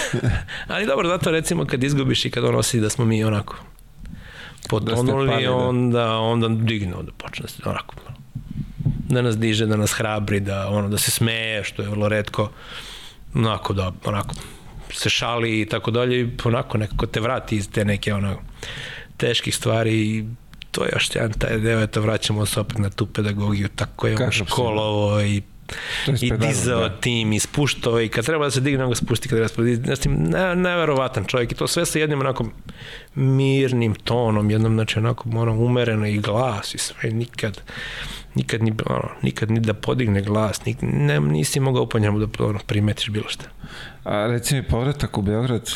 Ali dobro, zato recimo kad izgubiš i kad on osjeti da smo mi onako potonuli, Da pali, da. onda, onda digne, onda počne se onako da nas diže, da nas hrabri, da ono da se smeje, što je vrlo redko. Onako da onako se šali i tako dalje i onako nekako te vrati iz te neke ono teških stvari i to je još jedan taj deo, eto vraćamo se opet na tu pedagogiju, tako je on Kakav si? školovo i je i pedagog, dizao da. tim i spuštao i kad treba da se digne on ga spusti kad treba da se. Znači, ne, neverovatan čovjek i to sve sa jednim onako mirnim tonom, jednom znači onako ono, umereno i glas i sve nikad nikad ni, ono, nikad ni da podigne glas, nik, ne, nisi mogao po njemu da ono, primetiš bilo šta. A reci mi povratak u Beograd,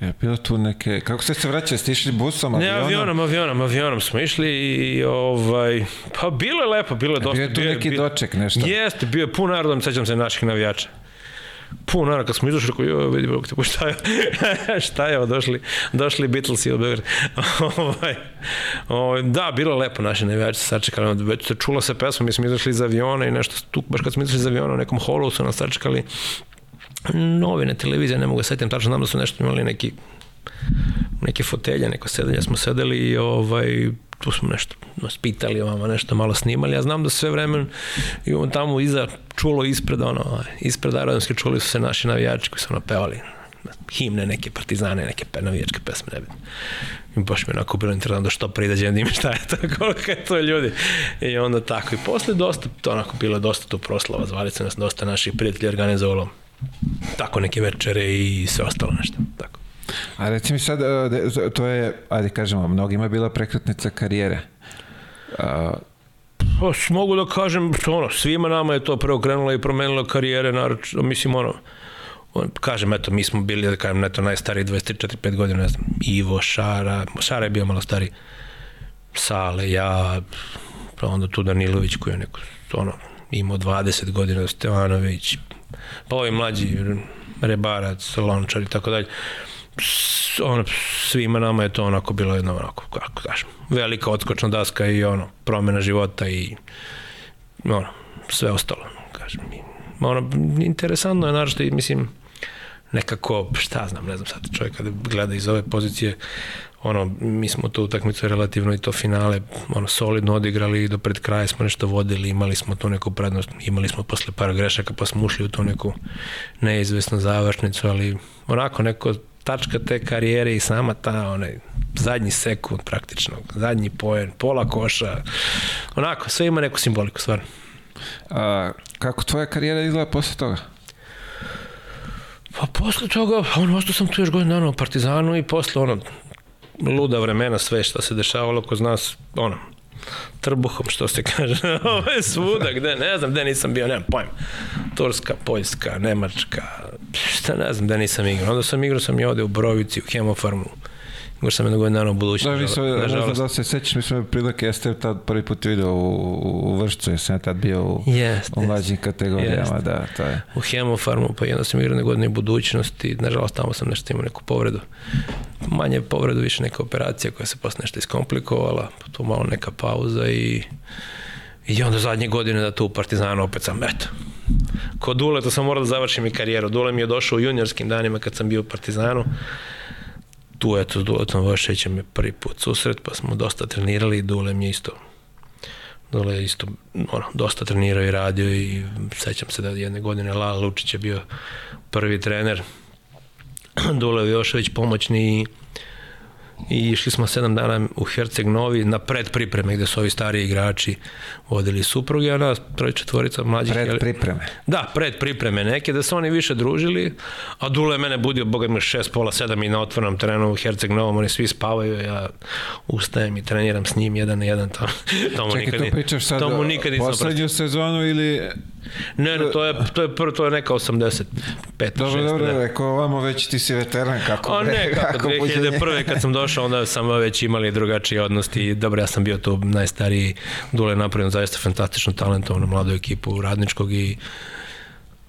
je bilo tu neke, kako ste se vraćali, ste išli busom, Ne, avionom? avionom, avionom, avionom smo išli i ovaj, pa bilo je lepo, bilo je dosta. Bio je tu neki doček, nešto? Jeste, bio je pun narodom, sećam se naših navijača. Pun narod, kad smo izašli, rekao, joj, vidi, bro, tako šta je, šta je došli, došli Beatlesi u Beograd. ovaj, ovaj, da, bilo je lepo, naši navijači se sačekali, već se čula se pesma, mi smo izašli iz aviona i nešto, tu, baš kad smo izašli iz aviona, u nekom holu su nas sačekali novine, televizije, ne mogu da setim tačno, znam da su nešto imali neki neke fotelje, neko sedenje smo sedeli i ovaj, tu smo nešto nas pitali ovamo, nešto malo snimali. Ja znam da sve vremen i on tamo iza čulo ispred, ono, ispred aerodromske čuli su se naši navijači koji su ono pevali himne, neke partizane, neke navijačke pesme, ne vidim. I baš mi je onako bilo interesantno da što pridađem da im šta je to, koliko je to ljudi. I onda tako. I posle dosta, to onako bilo dosta tu proslava, zvali su nas dosta naših prijatelja organizovalo tako neke večere i sve ostalo nešto. Tako. A reci mi sad, e, to je, ajde kažemo, mnogima je bila prekretnica karijere. A, Pa, s- mogu da kažem, ono, svima nama je to preokrenulo i promenilo karijere, naroč, mislim, ono, on, kažem, eto, mi smo bili, da kažem, eto, najstariji 24-5 godina, ne znam, Ivo, Šara, Šara je bio malo stari, Sale, ja, pa onda tu Danilović koji je neko, ono, imao 20 godina, Stevanović, pa ovi mlađi, Rebarac, Lončar i tako dalje. Ono, svima nama je to onako bilo jedno onako, kako kažem, velika odskočna daska i ono, promena života i ono, sve ostalo, kažem. Ono, interesantno je, naravno, i mislim, nekako, šta znam, ne znam sad, čovjek kada gleda iz ove pozicije, ono, mi smo tu utakmicu relativno i to finale, ono, solidno odigrali i do pred kraja smo nešto vodili, imali smo tu neku prednost, imali smo posle par grešaka pa smo ušli u tu neku neizvesnu završnicu, ali onako neko tačka te karijere i sama ta onaj zadnji sekund praktično, zadnji poen, pola koša, onako, sve ima neku simboliku, stvarno. a, kako tvoja karijera izgleda posle toga? Pa posle toga, ono, ostao sam tu još godin dana u Partizanu i posle, ono, luda vremena, sve što se dešavalo kod nas, ono, trbuhom, što se kaže, ovo je svuda, gde, ne znam, gde nisam bio, nemam pojma. Turska, Poljska, Nemačka, šta ne znam, gde nisam igrao. Onda sam igrao sam i ovde u Brovici, u Hemofarmu. Igrao sam jednog godina u Da, budućnosti. mi smo, da se sećaš, mi smo prilike, jeste tad prvi put video u, u Vršcu, jer sam ja tad bio u, Jeste, u mlađim kategorijama, Jeste. da, to je. u Hemofarmu, pa jedno sam igrao na godine budućnosti, nažalost tamo sam nešto imao neku povredu. Manje povredu, više neka operacija koja se posle nešto iskomplikovala, pa tu malo neka pauza i I onda zadnje godine da tu u Partizanu opet sam, eto, kod Duleta sam morao da završim i karijeru. Dule mi je došao u juniorskim danima kad sam bio u Partizanu. Tu, eto, s Duletom Vošećem je prvi put susret, pa smo dosta trenirali i Dule mi je isto Dole je isto ono, dosta trenirao i radio i sećam se da jedne godine Lala Lučić je bio prvi trener. Dule Jošević pomoćni i i išli smo sedam dana u Herceg Novi na predpripreme gde su ovi stariji igrači vodili supruge, a nas troje četvorica mlađih. Pred jeli- pripreme. Da, pred pripreme neke, da se oni više družili, a Dule je mene budio, boga mi šest, pola, sedam i na otvornom terenu u Herceg Novom, oni svi spavaju, ja ustajem i treniram s njim jedan na jedan, to, to mu Čekaj, nikad, to pričaš sad to mu o nikad poslednju sezonu ili... Ne, ne, to je, to je prvo, to je neka 85, Dobro, 6, dobro, ne. rekao ovamo već ti si veteran, kako A ne, kako bude. 2001. kad sam došao, onda sam već imali drugačiji odnos i dobro, ja sam bio tu najstariji, Dule je napravio zaista fantastično talentovanu mladu ekipu radničkog i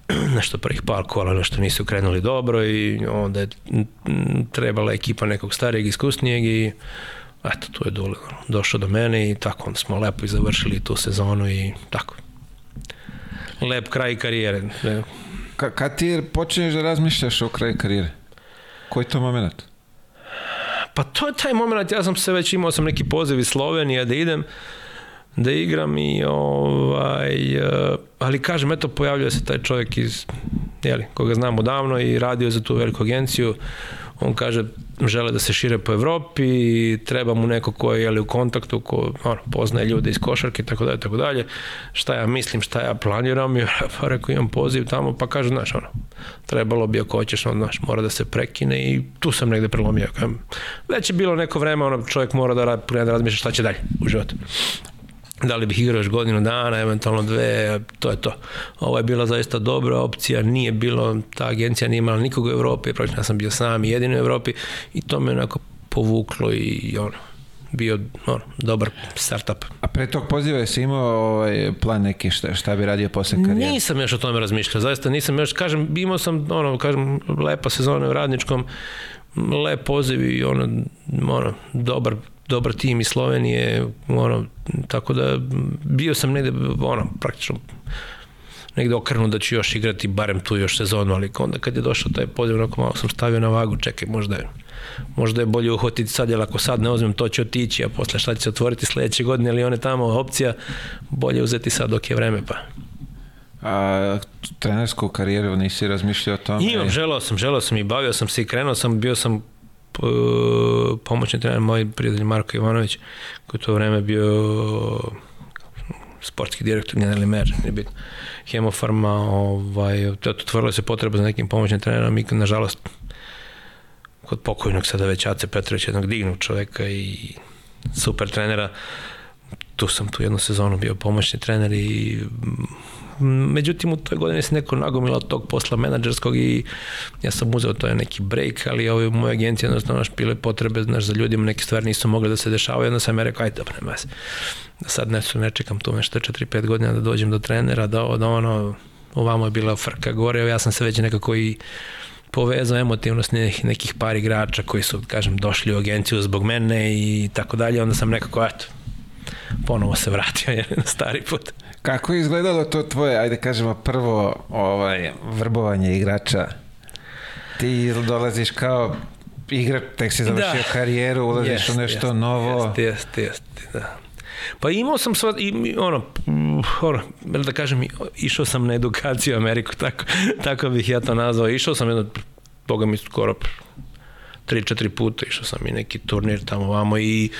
nešto prvih par kola, nešto nisu krenuli dobro i onda je trebala ekipa nekog starijeg, iskusnijeg i eto, tu je Dule došao do mene i tako onda smo lepo i završili tu sezonu i tako. lep kraj karijere. Ka, kad ti počinješ da razmišljaš o kraju karijere? Koji to moment? Pa to je taj moment, ja sam se već imao sam neki poziv iz Slovenije da idem, da igram i ovaj, eh, ali kažem, eto pojavljuje se taj čovjek iz, jeli, koga znam odavno i radio za tu veliku agenciju, on kaže žele da se šire po Evropi, treba mu neko ko je u kontaktu, ko ono, poznaje ljude iz košarke, tako dalje, tako dalje. Šta ja mislim, šta ja planiram, i pa rekao imam poziv tamo, pa kaže, znaš, ono, trebalo bi ako hoćeš, ono, znaš, mora da se prekine i tu sam negde prelomio. Već je bilo neko vreme, ono, čovjek mora da, da razmišlja šta će dalje u životu da li bih igrao još godinu dana, eventualno dve, to je to. Ovo je bila zaista dobra opcija, nije bilo, ta agencija nije imala nikog u Evropi, praktično ja sam bio sam i jedini u Evropi i to me onako povuklo i ono, bio ono, dobar startup. A pre tog poziva jesi imao ovaj plan neki šta, šta bi radio posle karijere? Nisam još o tome razmišljao, zaista nisam još, kažem, imao sam, ono, kažem, lepa sezona u radničkom, lep poziv i ono, ono, dobar dobar tim iz Slovenije, ono, tako da bio sam negde, ono, praktično negde okrenu da ću još igrati barem tu još sezonu, ali onda kad je došao taj poziv, onako malo sam stavio na vagu, čekaj, možda je, možda je bolje uhvatiti sad, jer ako sad ne uzmem, to će otići, a posle šta će se otvoriti sledeće godine, ali one tamo opcija, bolje uzeti sad dok je vreme, pa. A trenersku karijeru nisi razmišljao o tome? Imam, želao sam, želao sam i bavio sam se i krenuo sam, bio sam pomoćni trener, moj prijatelj Marko Ivanović, koji to vreme bio sportski direktor, generalni mer, nije bitno, hemofarma, ovaj, otvorila se potreba za nekim pomoćnim trenerom i nažalost kod pokojnog sada već Ace Petrović, jednog dignog čoveka i super trenera, tu sam tu jednu sezonu bio pomoćni trener i međutim u toj godini se neko nagomila tog posla menadžerskog i ja sam uzeo to je neki break, ali ovaj, u mojoj agenciji jednostavno naš bile potrebe znaš, za ljudima neke stvari nisu mogle da se dešavaju, onda sam ja rekao, ajde, dobro, nema se. Da sad nešto ne čekam tu nešto 4-5 godina da dođem do trenera, da, da ono, ovamo je bila frka gore, ja sam se već nekako i povezao emotivno s nekih, nekih par igrača koji su, kažem, došli u agenciju zbog mene i tako dalje, onda sam nekako, eto, ponovo se vratio je, na stari put. Kako je izgledalo to tvoje, ajde kažemo, prvo ovaj, vrbovanje igrača? Ti dolaziš kao igrač, tek si završio da. karijeru, ulaziš jest, u nešto jest, novo. Jeste, jeste, jeste, da. Pa imao sam sva, i, ono, ono, da kažem, išao sam na edukaciju u Ameriku, tako, tako bih ja to nazvao. Išao sam jedno, boga mi skoro 3-4 puta, išao sam i neki turnir tamo vamo i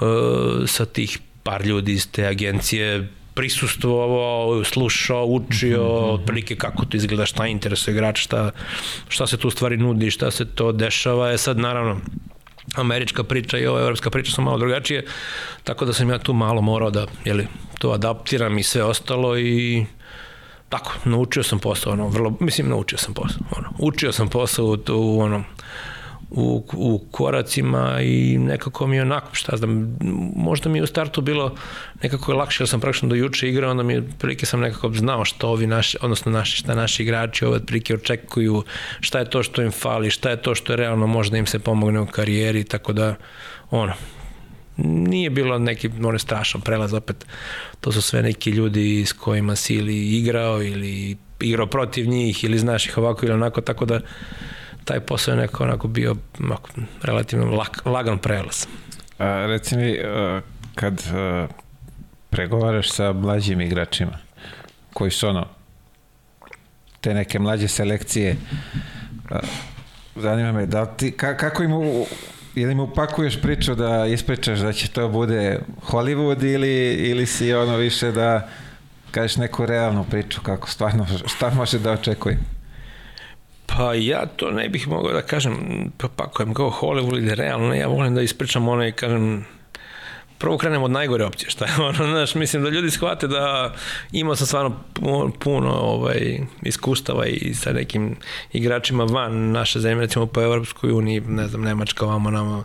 uh, sa tih par ljudi iz te agencije prisustvovao, slušao, učio, mm -hmm. otprilike kako to izgleda, šta interesuje igrač, šta, šta se tu stvari nudi, šta se to dešava. Je sad naravno američka priča i ova evropska priča su malo drugačije, tako da sam ja tu malo morao da jeli, to adaptiram i sve ostalo i tako, naučio sam posao, ono, vrlo, mislim, naučio sam posao, ono, učio sam posao u, u ono, u, u koracima i nekako mi je onako, šta znam, možda mi je u startu bilo nekako je lakše, jer sam praktično do juče igrao, onda mi prilike sam nekako znao što ovi naši, odnosno naši, šta naši igrači ove prilike očekuju, šta je to što im fali, šta je to što je realno možda im se pomogne u karijeri, tako da, ono, nije bilo neki ono, strašan prelaz opet to su sve neki ljudi s kojima si ili igrao ili igrao protiv njih ili znaš ih ovako ili onako tako da taj posao je neko onako bio onako, relativno lak, lagan prelaz. A, reci mi, kad pregovaraš sa mlađim igračima, koji su ono, te neke mlađe selekcije, zanima me, da ti, ka, kako im u, ili mu upakuješ priču da ispričaš da će to bude Hollywood ili, ili si ono više da kažeš neku realnu priču kako stvarno šta može da očekuje? Pa ja to ne bih mogao da kažem, pa pakujem kao Hollywood ili realno, ja volim da ispričam ono i kažem, prvo krenem od najgore opcije, šta je ono, znaš, mislim da ljudi shvate da imao sam stvarno puno ovaj, iskustava i sa nekim igračima van naše zemlje, recimo po Evropskoj uniji, ne znam, Nemačka, ovamo, namo,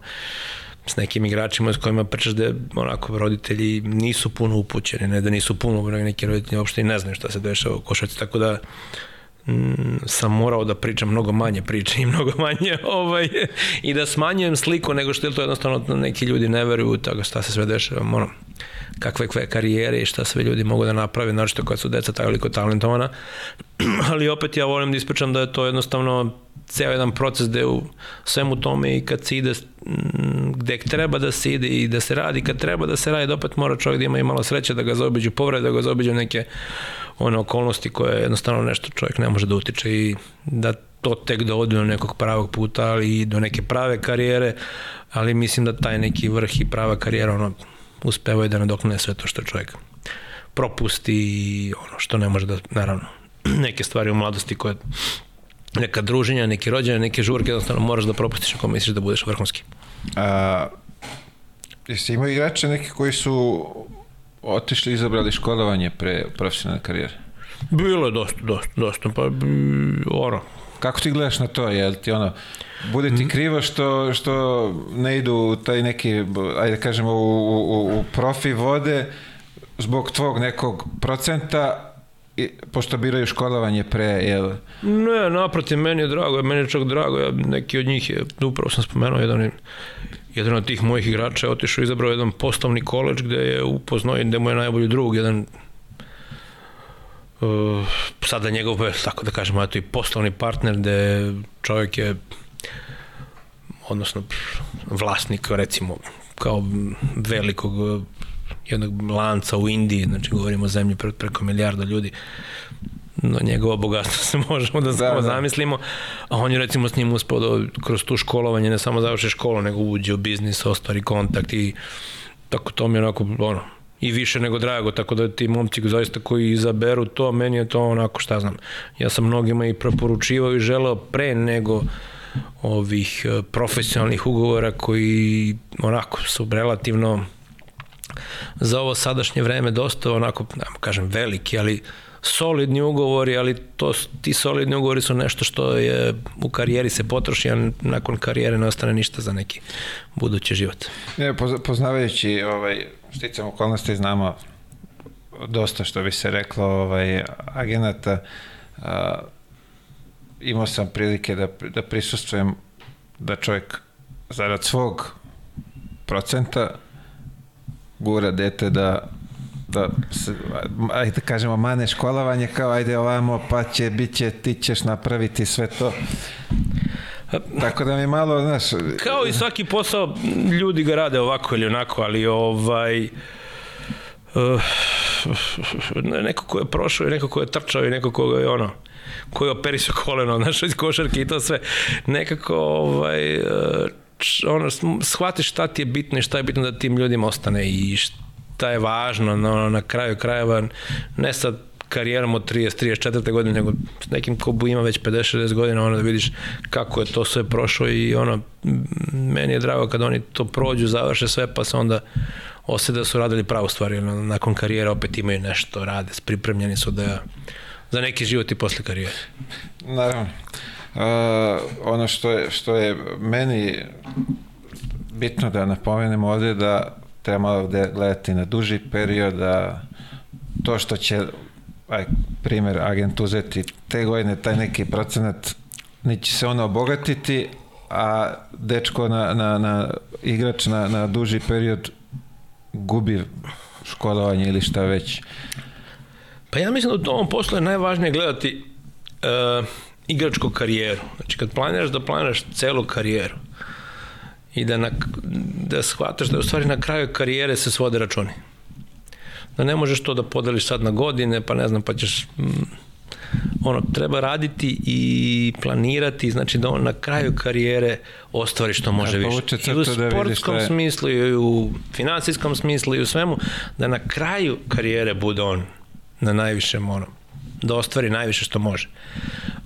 s nekim igračima s kojima pričaš da onako roditelji nisu puno upućeni, ne da nisu puno, neki roditelji uopšte i ne znaju šta se dešava u košarci, tako da mm, sam morao da pričam mnogo manje priče i mnogo manje ovaj, i da smanjujem sliku nego što je to jednostavno neki ljudi ne veruju tako šta se sve dešava. Ono, kakve kve karijere i šta sve ljudi mogu da naprave, naročito kad su deca toliko talentovana. Ali opet ja volim da ispričam da je to jednostavno ceo jedan proces gde u svemu tome i kad se ide gde treba da se ide i da se radi, kad treba da se radi, da opet mora čovjek da ima i malo sreće da ga zaobiđu povrede, da ga zaobiđu neke one okolnosti koje jednostavno nešto čovjek ne može da utiče i da to tek dovodi do nekog pravog puta, ali i do neke prave karijere, ali mislim da taj neki vrh i prava karijera ono, uspevaju da nadoknane sve to što čovjek propusti i ono što ne može da, naravno, neke stvari u mladosti koje neka druženja, neke rođene, neke žurke, jednostavno moraš da propustiš ako misliš da budeš vrhunski. A, jesi imao igrače neki koji su otišli izabrali školovanje pre profesionalne karijere? Bilo je dosta, dosta, dosta, pa ono, Kako ti gledaš na to? Jel ti ono, bude ti krivo što, što ne idu u taj neki, ajde da kažemo, u, u, u profi vode zbog tvog nekog procenta i, pošto biraju školovanje pre, jel? Ne, naprotiv, meni je drago, meni je čak drago, ja, neki od njih je, upravo sam spomenuo, jedan, jedan od tih mojih igrača je otišao i izabrao jedan poslovni koleđ gde je upoznao i gde mu je najbolji drug, jedan uh, sada njegov, tako da kažemo, eto i poslovni partner gde čovjek je odnosno vlasnik recimo kao velikog jednog lanca u Indiji, znači govorimo o zemlji pre, preko milijarda ljudi, no njegovo bogatstvo se možemo da, da, da. zamislimo, a on je recimo s njim uspao da kroz tu školovanje ne samo završi školu, nego uđe u biznis, ostvari kontakt i tako to mi je onako, ono, i više nego drago, tako da ti momci zaista koji izaberu to, meni je to onako šta znam. Ja sam mnogima i preporučivao i želeo pre nego ovih e, profesionalnih ugovora koji onako su relativno za ovo sadašnje vreme dosta onako, da kažem, veliki, ali solidni ugovori, ali to, ti solidni ugovori su nešto što je u karijeri se potroši, a nakon karijere ne ostane ništa za neki budući život. Ne, poznavajući ovaj, sticam okolnosti znamo dosta što bi se reklo ovaj, agenata, a, imao sam prilike da, da prisustujem da čovjek zarad svog procenta gura dete da da se, ajde da kažemo mane školovanje kao ajde ovamo pa će bit će ti ćeš napraviti sve to Tako da mi malo, znaš... Kao i svaki posao, ljudi ga rade ovako ili onako, ali ovaj... Uh, neko ko je prošao i neko ko je trčao i neko ko je ono ko je operisao koleno, znaš, iz košarke i to sve. Nekako, ovaj, uh, ono, shvatiš šta ti je bitno i šta je bitno da tim ljudima ostane i šta je važno no, na kraju krajeva, ne sad karijerom od 30, 34. godine, nego s nekim ko ima već 50-60 godina, ono da vidiš kako je to sve prošlo i ono, meni je drago kad oni to prođu, završe sve, pa se onda osede da su radili pravu stvar, ono, nakon karijere opet imaju nešto, rade, pripremljeni su da za neki život i posle karijere. Naravno. Uh, ono što je, što je meni bitno da napomenem ovde da treba malo gledati na duži period, da to što će aj, primjer, agent uzeti te godine taj neki procenat neće se ono obogatiti, a dečko na, na, na igrač na, na duži period gubi školovanje ili šta već. Pa ja mislim da u tom poslu je najvažnije gledati uh, igračku karijeru. Znači kad planiraš da planiraš celu karijeru i da, na, da shvataš da u stvari na kraju karijere se svode računi da ne možeš to da podeliš sad na godine, pa ne znam, pa ćeš mm, ono, treba raditi i planirati, znači da on na kraju karijere ostvari što može ja, više. I u da sportskom da smislu, i u finansijskom smislu, i u svemu, da na kraju karijere bude on na najvišem onom, da ostvari najviše što može.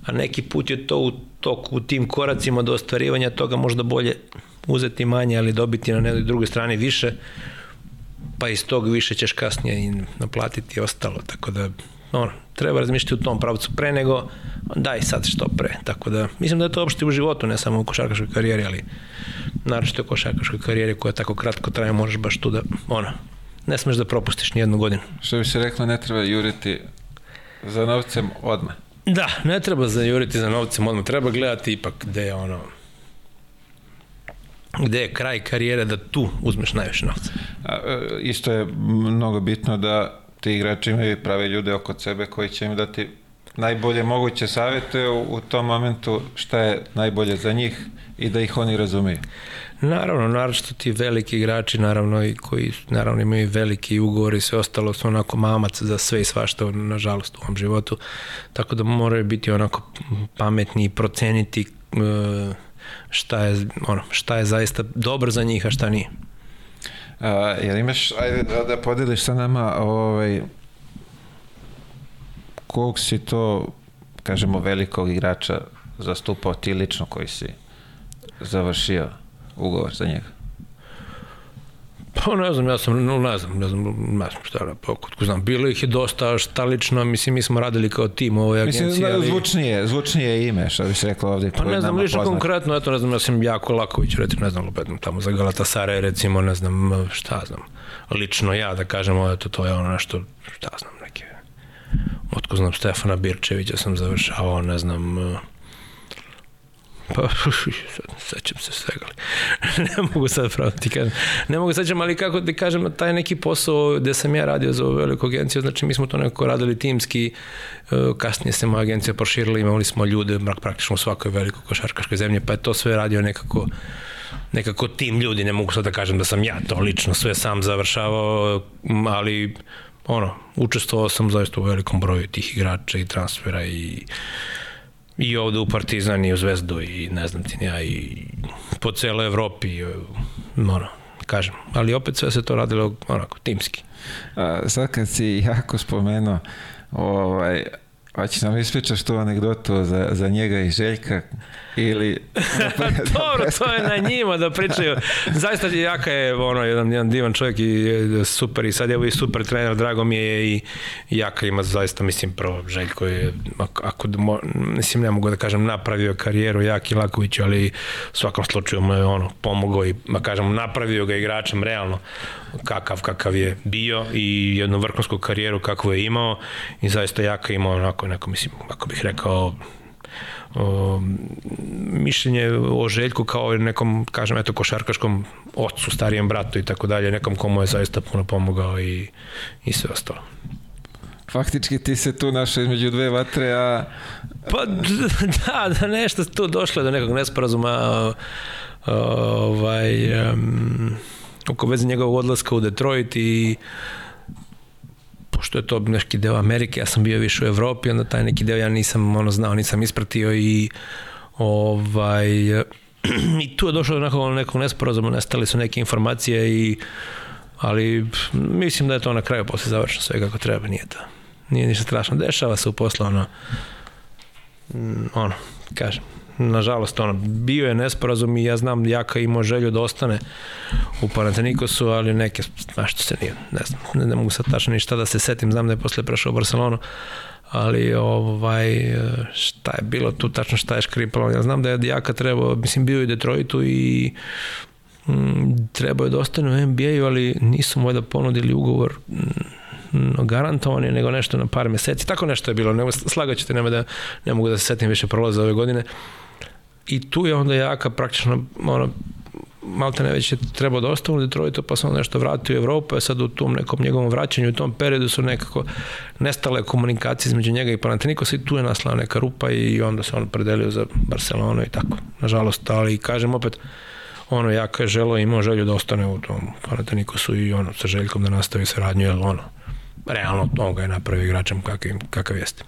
A neki put je to u toku, u tim koracima do ostvarivanja toga možda bolje uzeti manje, ali dobiti na nekoj drugoj strani više, pa iz tog više ćeš kasnije i naplatiti ostalo, tako da ono, treba razmišljati u tom pravcu pre nego daj sad što pre, tako da mislim da je to uopšte u životu, ne samo u košarkaškoj karijeri, ali naročito u košarkaškoj karijeri koja tako kratko traje, možeš baš tu da, ono, ne smeš da propustiš ni jednu godinu. Što bi se reklo, ne treba juriti za novcem odmah. Da, ne treba za juriti za novcem odmah, treba gledati ipak gde je ono, gde je kraj karijere da tu uzmeš najviše novca. A, e, isto je mnogo bitno da ti igrači imaju prave ljude oko sebe koji će im dati najbolje moguće savete u, u tom momentu šta je najbolje za njih i da ih oni razumiju. Naravno, naravno ti veliki igrači, naravno i koji naravno imaju veliki ugovori i sve ostalo su onako mamac za sve i svašta, nažalost, u ovom životu. Tako da moraju biti onako pametni i proceniti uh, šta je, ono, šta je zaista dobro za njih, a šta nije. A, jel imaš, ajde da, da podeliš sa nama ovaj, kog si to, kažemo, velikog igrača zastupao ti lično koji si završio ugovor za njega? Pa ne znam, ja sam, no, ne znam, ne znam, ne znam šta da, kod znam, bilo ih je dosta, šta lično, mislim, mi smo radili kao tim u ovoj agenciji. Mislim, da, ali... zvučnije, zvučnije ime, što bi se reklo ovde. Pa ne znam, lično konkretno, eto, ne znam, ja sam Jako Laković, recimo, ne znam, lupetam tamo za Galatasare, recimo, ne znam, šta znam, lično ja, da kažemo, eto, to je ono nešto, šta znam, otko znam, Stefana Birčevića sam završavao, ne znam, Pa, sećam se svega. ne mogu sad pravo ti kažem. Ne mogu sećam, ali kako ti kažem, taj neki posao gde sam ja radio za ovu veliku agenciju, znači mi smo to nekako radili timski, e, kasnije se moja agencija proširila, imali smo ljude praktično u svakoj velikoj košarkaškoj zemlji, pa je to sve radio nekako nekako tim ljudi, ne mogu sad da kažem da sam ja to lično sve sam završavao, ali ono, učestvovao sam zaista u velikom broju tih igrača i transfera i i ovde u Partizan i u Zvezdu i ne znam ti ja i po celoj Evropi ono, kažem, ali opet sve se to radilo onako timski. A, sad kad si jako spomenuo ovaj, Hoćeš nam ispričaš tu anegdotu za, za njega i Željka ili... Dobro, to je na njima da pričaju. Zaista Jaka je ono, jedan, jedan divan čovjek i super i sad je i super trener, drago mi je i Jaka ima zaista, mislim, prvo Željko je, ako, ako mislim, ne mogu da kažem napravio karijeru Jaki Laković, ali u svakom slučaju mu je ono, pomogao i, ma kažem, napravio ga igračem realno kakav kakav je bio i jednu vrhunsku karijeru kakvu je imao i zaista Jaka imao onako neko, mislim, ako bih rekao o, mišljenje o Željku kao nekom, kažem, eto, košarkaškom ocu, starijem bratu i tako dalje, nekom komu je zaista puno pomogao i, i sve ostalo. Faktički ti se tu našao između dve vatre, a... Pa da, da nešto tu došlo do nekog nesporazuma ovaj, um, oko veze njegovog odlaska u Detroit i pošto je to neki deo Amerike, ja sam bio više u Evropi, onda taj neki deo ja nisam ono znao, nisam ispratio i ovaj i tu je došlo do nekog, nekog nesporazuma, nestale su neke informacije i ali mislim da je to na kraju posle završeno sve kako treba, nije to. Nije ništa strašno. Dešava se u poslu ono, mm, ono, kažem, nažalost, ono, bio je nesporazum i ja znam Jaka imao želju da ostane u Panatenikosu, ali neke, znaš što se nije, ne znam, ne, ne mogu sad tačno ništa da se setim, znam da je posle prešao u Barcelonu, ali ovaj, šta je bilo tu tačno šta je škripalo, ja znam da je Jaka trebao, mislim bio i Detroitu i mm, trebao je da ostane u NBA-u, ali nisu mu da ponudili ugovor mm, garantovani, nego nešto na par meseci. Tako nešto je bilo. Ne, slagaćete, nema da, ne mogu da se setim više prolaza ove godine i tu je onda Jaka praktično ono, malte ne već je trebao da ostane u Detroitu, pa sam nešto vratio u Evropu, a sad u tom nekom njegovom vraćanju u tom periodu su nekako nestale komunikacije između njega i Panathinaikosa i tu je naslala neka rupa i onda se on predelio za Barcelonu i tako. Nažalost, ali kažem opet, ono, Jaka je želo imao želju da ostane u tom Panathinaikosu i ono, sa željkom da nastavi saradnju, jer ono, realno on ga je napravio igračem kakav, kakav jeste.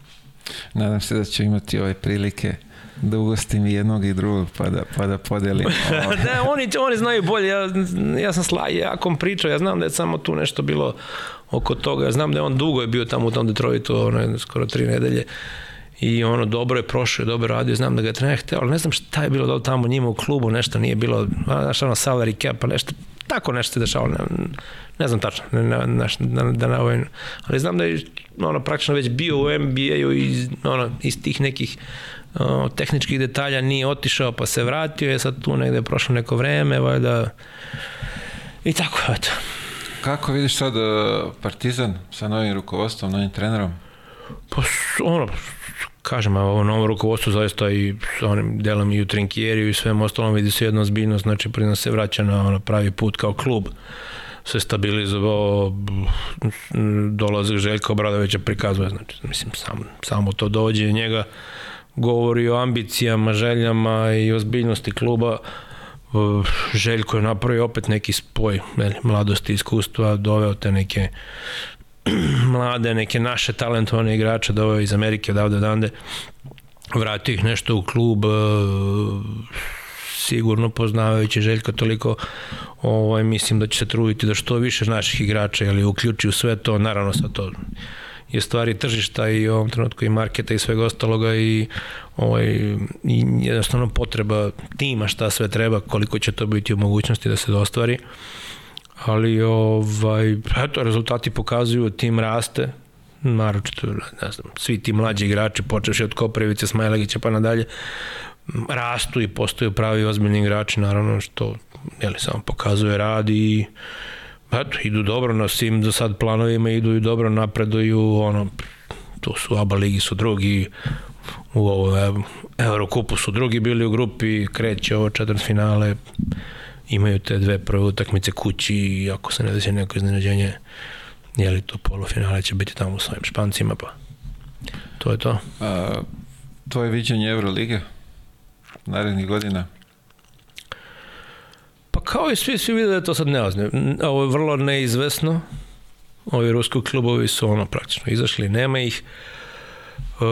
Nadam se da će imati ove prilike da ugostim i jednog i drugog pa da, pa da podelim. da, oni, oni znaju bolje, ja, ja sam sla, jakom pričao, ja znam da je samo tu nešto bilo oko toga, ja znam da je on dugo je bio tamo u tom Detroitu, ono, skoro tri nedelje, i ono dobro je prošao, dobro radio, znam da ga je trener hteo, ali ne znam šta je bilo da tamo njima u klubu, nešto nije bilo, znaš ono salary cap, pa nešto, tako nešto se dešava, ne, ne znam tačno, ne, ne, ne, da, da ne ovaj, ali znam da je ono praktično već bio u NBA-u iz, ono, iz tih nekih o, tehničkih detalja nije otišao pa se vratio, je sad tu negde prošlo neko vreme, valjda i tako, eto. Kako vidiš sad uh, Partizan sa novim rukovodstvom, novim trenerom? Pa ono, kažem, ovo novo rukovodstvo zaista i sa onim delom i u Trinkjeriju i svem ostalom vidi se jedna zbiljnost, znači prina se vraća na ono pravi put kao klub. Se stabilizovao dolazak Željka Obradovića prikazuje znači mislim sam, samo to dođe njega govori o ambicijama, željama i ozbiljnosti kluba. Željko je napravio opet neki spoj mladosti iskustva, doveo te neke mlade, neke naše talentovane igrače, doveo iz Amerike odavde odande, vratio ih nešto u klub, sigurno poznavajući Željka toliko ovaj, mislim da će se truditi da što više naših igrača ali uključi u sve to, naravno sa to je stvari tržišta i u ovom trenutku i marketa i svega ostaloga i, ovaj, i jednostavno potreba tima šta sve treba, koliko će to biti u mogućnosti da se dostvari. Ali ovaj, eto, rezultati pokazuju, tim raste, naročito, ne znam, svi ti mlađi igrači, počeši od Koprivice, Smajlegića pa nadalje, rastu i postaju pravi ozbiljni igrači, naravno, što jeli, samo pokazuje rad i eto, idu dobro na svim za sad planovima, idu i dobro napreduju, ono, tu su ABA ligi su drugi, u ovo Eurokupu su drugi bili u grupi, kreće ovo četvrt finale, imaju te dve prve utakmice kući i ako se ne desi neko iznenađenje, jeli to polufinale će biti tamo u svojim špancima, pa to je to. A, to je viđenje Eurolige narednih godina? Pa kao i svi, svi vide da je to sad neozne. Ovo je vrlo neizvesno. Ovi ruski klubovi su ono praktično izašli, nema ih. E,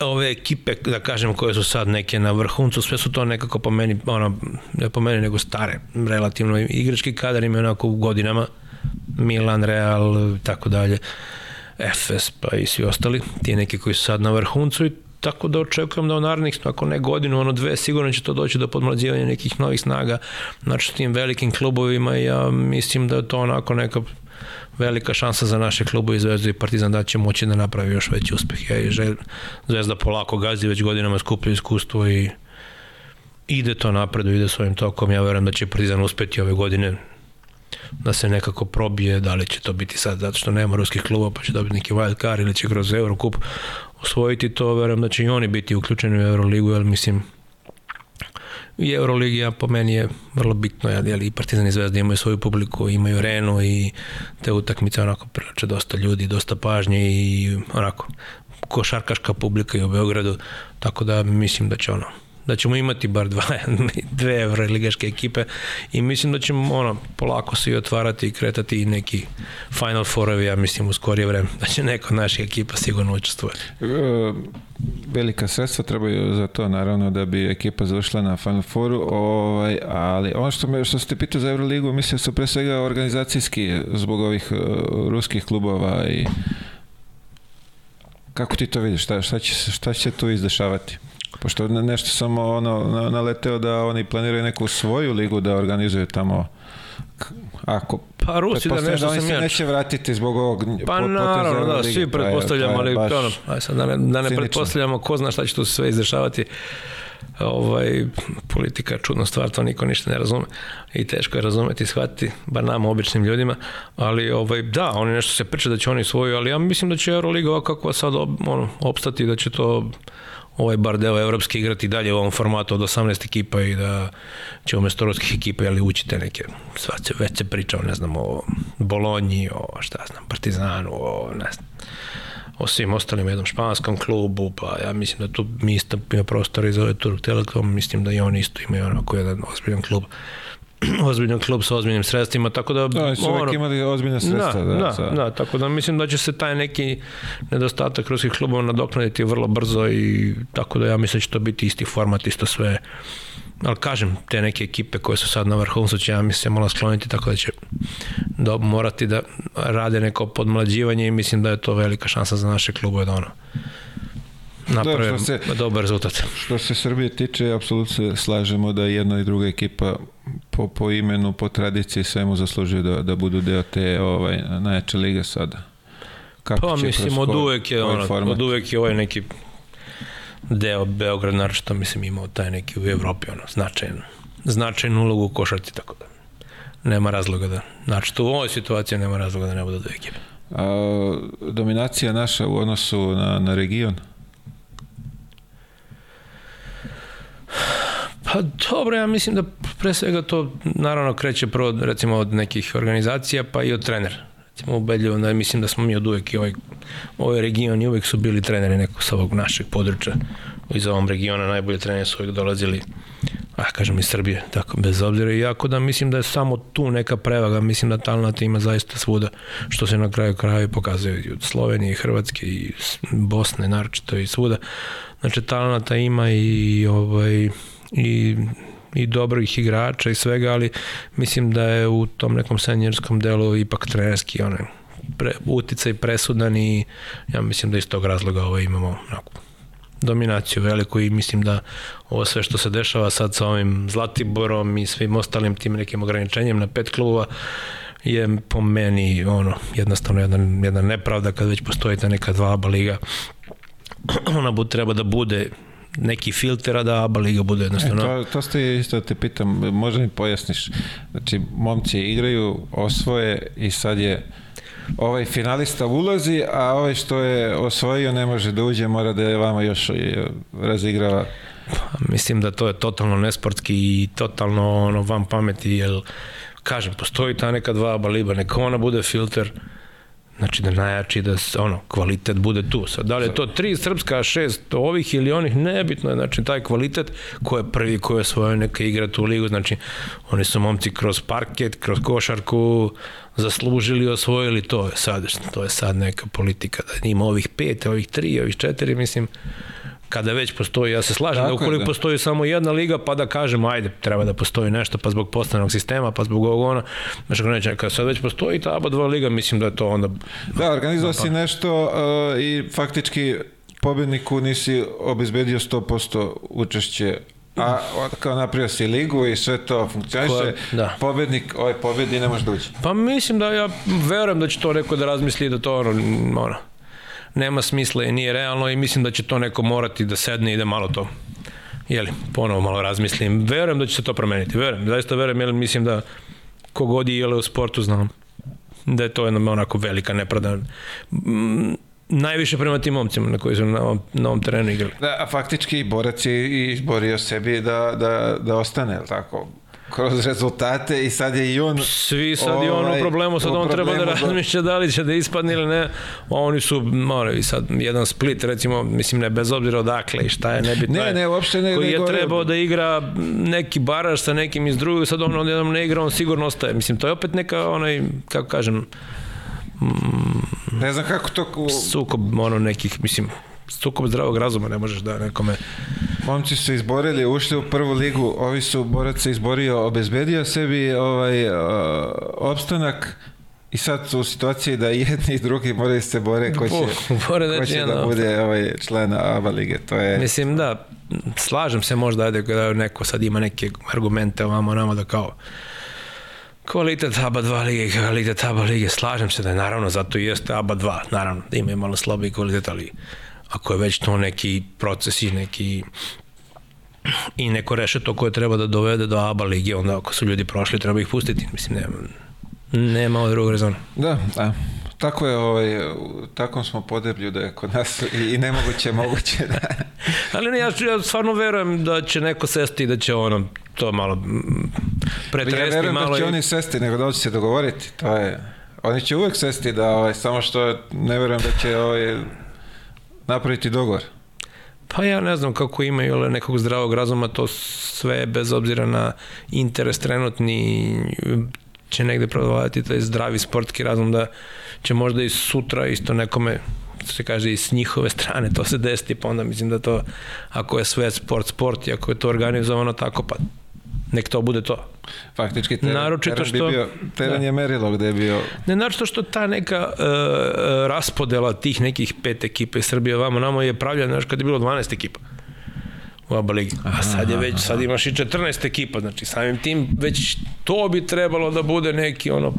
ove ekipe, da kažem, koje su sad neke na vrhuncu, sve su to nekako po meni, ono, ne po meni, nego stare, relativno. Igrački kadar ima onako u godinama, Milan, Real, tako dalje, FS, pa i svi ostali, ti neki koji su sad na vrhuncu i tako da očekujem da u narednih, ako ne godinu, ono dve, sigurno će to doći do podmlađivanja nekih novih snaga, znači tim velikim klubovima ja mislim da je to onako neka velika šansa za naše klubove i Zvezdu i Partizan da će moći da napravi još veći uspeh. Ja i žel, Zvezda polako gazi, već godinama skuplja iskustvo i ide to napredu, ide svojim tokom. Ja verujem da će Partizan uspeti ove godine da se nekako probije, da li će to biti sad zato što nema ruskih kluba pa će dobiti neki wild card ili će kroz Eurocup osvojiti to, verujem da će i oni biti uključeni u Euroligu, jer mislim i Euroligija po meni je vrlo bitno, jer i Partizan i Zvezda imaju svoju publiku, imaju arenu i te utakmice onako prelače dosta ljudi, dosta pažnje i onako košarkaška publika i u Beogradu, tako da mislim da će ono da ćemo imati bar dva, dve evroligaške ekipe i mislim da ćemo ono, polako se i otvarati i kretati i neki Final Fourovi, ja mislim u skorije vreme, da će neko naših ekipa sigurno učestvovati. E, velika sredstva trebaju za to, naravno, da bi ekipa završila na Final Fouru, ovaj, ali ono što, me, što ste pitao za Euroligu, mislim da su pre svega organizacijski zbog ovih uh, ruskih klubova i kako ti to vidiš, šta, šta, će, šta će tu izdešavati? Pošto nešto sam ono, naleteo da oni planiraju neku svoju ligu da organizuju tamo ako pa Rusi da nešto da se neće vratiti zbog ovog pa naravno da svi pretpostavljamo ali ono aj sad da ne, da ne pretpostavljamo ko zna šta će tu sve izdešavati. Ovaj, politika je čudna stvar, to niko ništa ne razume. I teško je razumeti i shvatiti, bar nama običnim ljudima, ali ovaj, da, oni nešto se priča da će oni svoju, ali ja mislim da će Euroliga ovako kakva sad ono, opstati, da će to ovaj bar deo evropski igrati dalje u ovom formatu od 18 ekipa i da će umesto ruskih ekipa jeli, ući te neke, sva se, već se pričao, ne znam, o Bolonji, o šta znam, Partizanu, o ne znam, o svim ostalim jednom španskom klubu, pa ja mislim da tu mi isto ima prostor i za ovaj Turk Telekom, mislim da i oni isto imaju onako jedan ozbiljan klub ozbiljan klub sa ozbiljnim sredstvima, tako da... Da, su uvek imali ozbiljne sredstva. Da, da, da, da, tako da mislim da će se taj neki nedostatak ruskih klubova nadoknaditi vrlo brzo i tako da ja mislim da će to biti isti format, isto sve. Ali kažem, te neke ekipe koje su sad na vrhuncu će ja mislim se malo skloniti, tako da će da morati da rade neko podmlađivanje i mislim da je to velika šansa za naše klubove da ono naprave da, se, dobar rezultat. Što se Srbije tiče, apsolutno se slažemo da jedna i druga ekipa po, po imenu, po tradiciji svemu zaslužuju da, da budu deo te ovaj, najjače lige sada. Kako pa mislim, od uvek je, ono, od uvek je ovaj neki deo Beograd, naročito mislim imao taj neki u Evropi, ono, značajan, značajnu ulogu u košarci, tako da nema razloga da, znači u ovoj situaciji nema razloga da ne bude dve ekipe. A, dominacija naša u odnosu na, na region? Pa dobro, ja mislim da pre svega to naravno kreće prvo recimo od nekih organizacija pa i od trenera. Recimo ubedljivo da mislim da smo mi od uvek i ovaj, ovaj region i uvek su bili treneri nekog sa ovog našeg područja iz ovom regiona najbolji treneri su uvek dolazili ah, kažem iz Srbije, tako bez obzira i jako da mislim da je samo tu neka prevaga, mislim da talenta ima zaista svuda, što se na kraju kraju pokazuje i od Slovenije, i Hrvatske i Bosne naročito i svuda. Znači talenta ima i ovaj i i dobrih igrača i svega, ali mislim da je u tom nekom seniorskom delu ipak trenerski onaj pre, uticaj presudan i ja mislim da iz tog razloga ovaj imamo onako, dominaciju veliku i mislim da ovo sve što se dešava sad sa ovim Zlatiborom i svim ostalim tim nekim ograničenjem na pet klubova je po meni ono jednostavno jedna, jedna nepravda kad već postoji ta neka dva liga ona bu, treba da bude neki filter, da ABA liga bude jednostavno. E, to, to ste isto te pitam, možda mi pojasniš. Znači, momci igraju, osvoje i sad je ovaj finalista ulazi, a ovaj što je osvojio ne može da uđe, mora da je vama još razigrava. Pa, mislim da to je totalno nesportski i totalno ono van pameti, jer kažem, postoji ta neka dva baliba, neka ona bude filter, Znači da najjači da ono kvalitet bude tu. Sad da li je to tri srpska, šest ovih ili onih, nebitno je. Znači taj kvalitet ko je prvi ko je svoje neka igra tu ligu, znači oni su momci kroz parket, kroz košarku zaslužili, osvojili to sad, to je sad neka politika da ima ovih pet, ovih tri, ovih četiri, mislim kada već postoji, ja se slažem da Tako da ukoliko da. postoji samo jedna liga, pa da kažemo, ajde, treba da postoji nešto, pa zbog postavnog sistema, pa zbog ovog ona, znači ako neće, kada sad već postoji ta aba dva liga, mislim da je to onda... Da, organizovao si nešto uh, i faktički pobedniku nisi obezbedio 100% učešće a kao napravio si ligu i sve to funkcioniše, da. pobednik, ovaj pobedi ne može da uđe. Pa mislim da ja verujem da će to neko da razmisli da to ono, ono nema smisla i nije realno i mislim da će to neko morati da sedne i da malo to jeli, ponovo malo razmislim. Verujem da će se to promeniti, verujem, zaista verujem, jer mislim da kogodi jele u sportu znam da je to jedna onako velika nepravda. Najviše prema tim momcima na koji su na ovom, na ovom terenu igrali. Da, a faktički borac je izborio sebi da, da, da ostane, tako? Kroz rezultate i sad je i on svi sad ovaj, je on u ovaj, problemu sad on treba da razmišlja da li će da ispadne ili ne. Oni su mora i sad jedan split recimo mislim ne bez obzira odakle i šta je nebitno ne, ne, uopšte ne, koji ne je trebao da igra neki baraž sa nekim iz drugog sad on odjednom ne igra on sigurno ostaje. Mislim to je opet neka onaj kako kažem mm, ne znam kako to sukob ono nekih mislim sukob zdravog razuma ne možeš da nekome Momci su se izborili, ušli u prvu ligu, ovi su borac se izborio, obezbedio sebi ovaj uh, opstanak i sad su u situaciji da jedni i drugi moraju se bore ko će, Bore ko će da bude ovaj član ABA lige. To je... Mislim da, slažem se možda ajde da neko sad ima neke argumente ovamo namo da kao kvalitet ABA 2 lige, kvalitet ABA lige, slažem se da je naravno zato i jeste ABA 2, naravno da ima malo slabiji kvalitet, ali ako je već to neki proces i neki i neko reše to koje treba da dovede do ABA lige, onda ako su ljudi prošli, treba ih pustiti. Mislim, nema, nema drugog rezona. Da, da. Tako je, ovaj, takom smo podeblju da je kod nas i, i nemoguće moguće. Da. Ali ne, ja, ja stvarno verujem da će neko sesti i da će ono, to malo pretresti. Ja verujem malo da će i... oni sesti, nego da će se dogovoriti. To je, oni će uvek sesti da, ovaj, samo što ne verujem da će ovaj, napraviti dogovor? Pa ja ne znam kako imaju nekog zdravog razuma, to sve bez obzira na interes trenutni će negde prodavati taj zdravi sportski razum da će možda i sutra isto nekome se kaže i s njihove strane to se desiti, pa onda mislim da to ako je sve sport sport i ako je to organizovano tako, pa nek to bude to. Faktički teren, naročito teren, što, bi bio, teren da. je merilo gde je bio... Ne, naročito što ta neka uh, raspodela tih nekih pet ekipa iz Srbije vamo namo je pravljena, znaš, kad je bilo 12 ekipa u ABA ligi. A sad je već, sad imaš i 14 ekipa, znači samim tim već to bi trebalo da bude neki ono,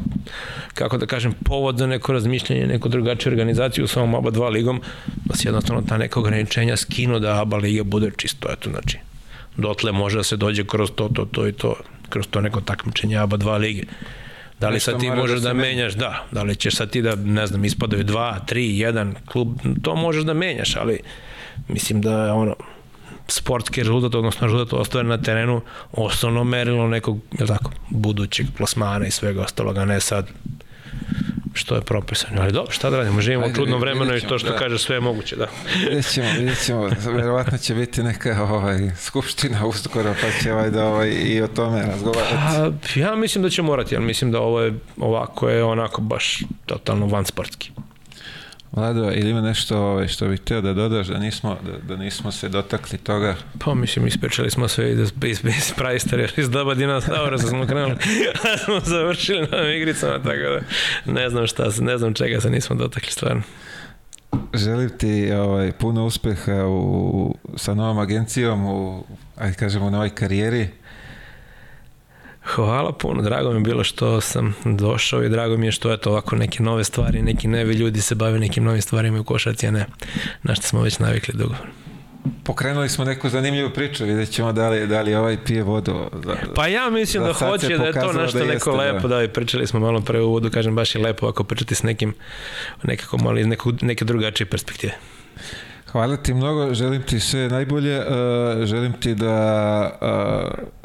kako da kažem, povod za neko razmišljanje, neko drugačiju organizaciju sa ovom ABA 2 ligom, da se jednostavno ta neka ograničenja skinu da ABA liga bude čisto, eto, znači, dotle može da se dođe kroz to, to, to i to, kroz to neko takmičenje ABA 2 lige. Da li Nešto sad ti da možeš da, menja. menjaš, da, da li ćeš sad ti da, ne znam, ispadaju dva, tri, jedan klub, to možeš da menjaš, ali mislim da je ono, sportski rezultat, odnosno rezultat ostvaren na terenu, osnovno merilo nekog, je tako, budućeg plasmana i svega ostaloga, ne sad što je propisano. Ali dobro, šta da radimo, živimo u Ajde, čudnom vidjet vremenu i to što da. kaže sve je moguće, da. Vidjet ćemo, vidjet ćemo. Verovatno će biti neka ovaj, skupština uskoro, pa će ovaj, da ovaj, i o tome razgovarati. A, ja mislim da će morati, ali mislim da ovo je ovako je onako baš totalno van sportski. Vlado, ili ima nešto ovaj, što bih htio da dodaš, da nismo, da, da nismo se dotakli toga? Pa mislim, ispričali smo sve iz, iz, iz praistorije, iz doba dinosaura smo krenuli, a smo završili na ovim igricama, tako da ne znam šta, se- ne znam čega se nismo dotakli stvarno. Želim ti ovaj, puno uspeha u, sa novom agencijom, u, ajde kažemo, u novoj karijeri. Hvala puno, drago mi je bilo što sam došao i drago mi je što eto ovako neke nove stvari, neki nevi ljudi se bave nekim novim stvarima u košarci, a ne na što smo već navikli dugo. Pokrenuli smo neku zanimljivu priču, vidjet ćemo da li, da li ovaj pije vodu. Za, Pa ja mislim da hoće da je to nešto da neko jeste, da. lepo, da. i pričali smo malo pre u uvodu, kažem baš je lepo ako pričati s nekim nekako malo iz nekog, neke drugačije perspektive. Hvala ti mnogo, želim ti sve najbolje, uh, želim ti da uh,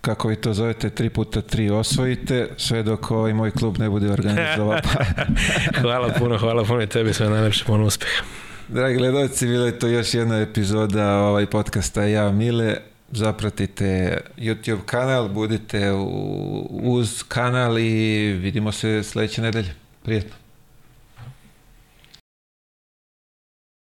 kako vi to zovete, 3 puta 3 osvojite, sve dok ovaj moj klub ne bude organizovao. hvala puno, hvala puno i tebi sve najlepše, puno uspeha. Dragi gledalci, bila je to još jedna epizoda ovaj podcasta Ja Mile. Zapratite YouTube kanal, budite u, uz kanal i vidimo se sledeće nedelje. Prijetno.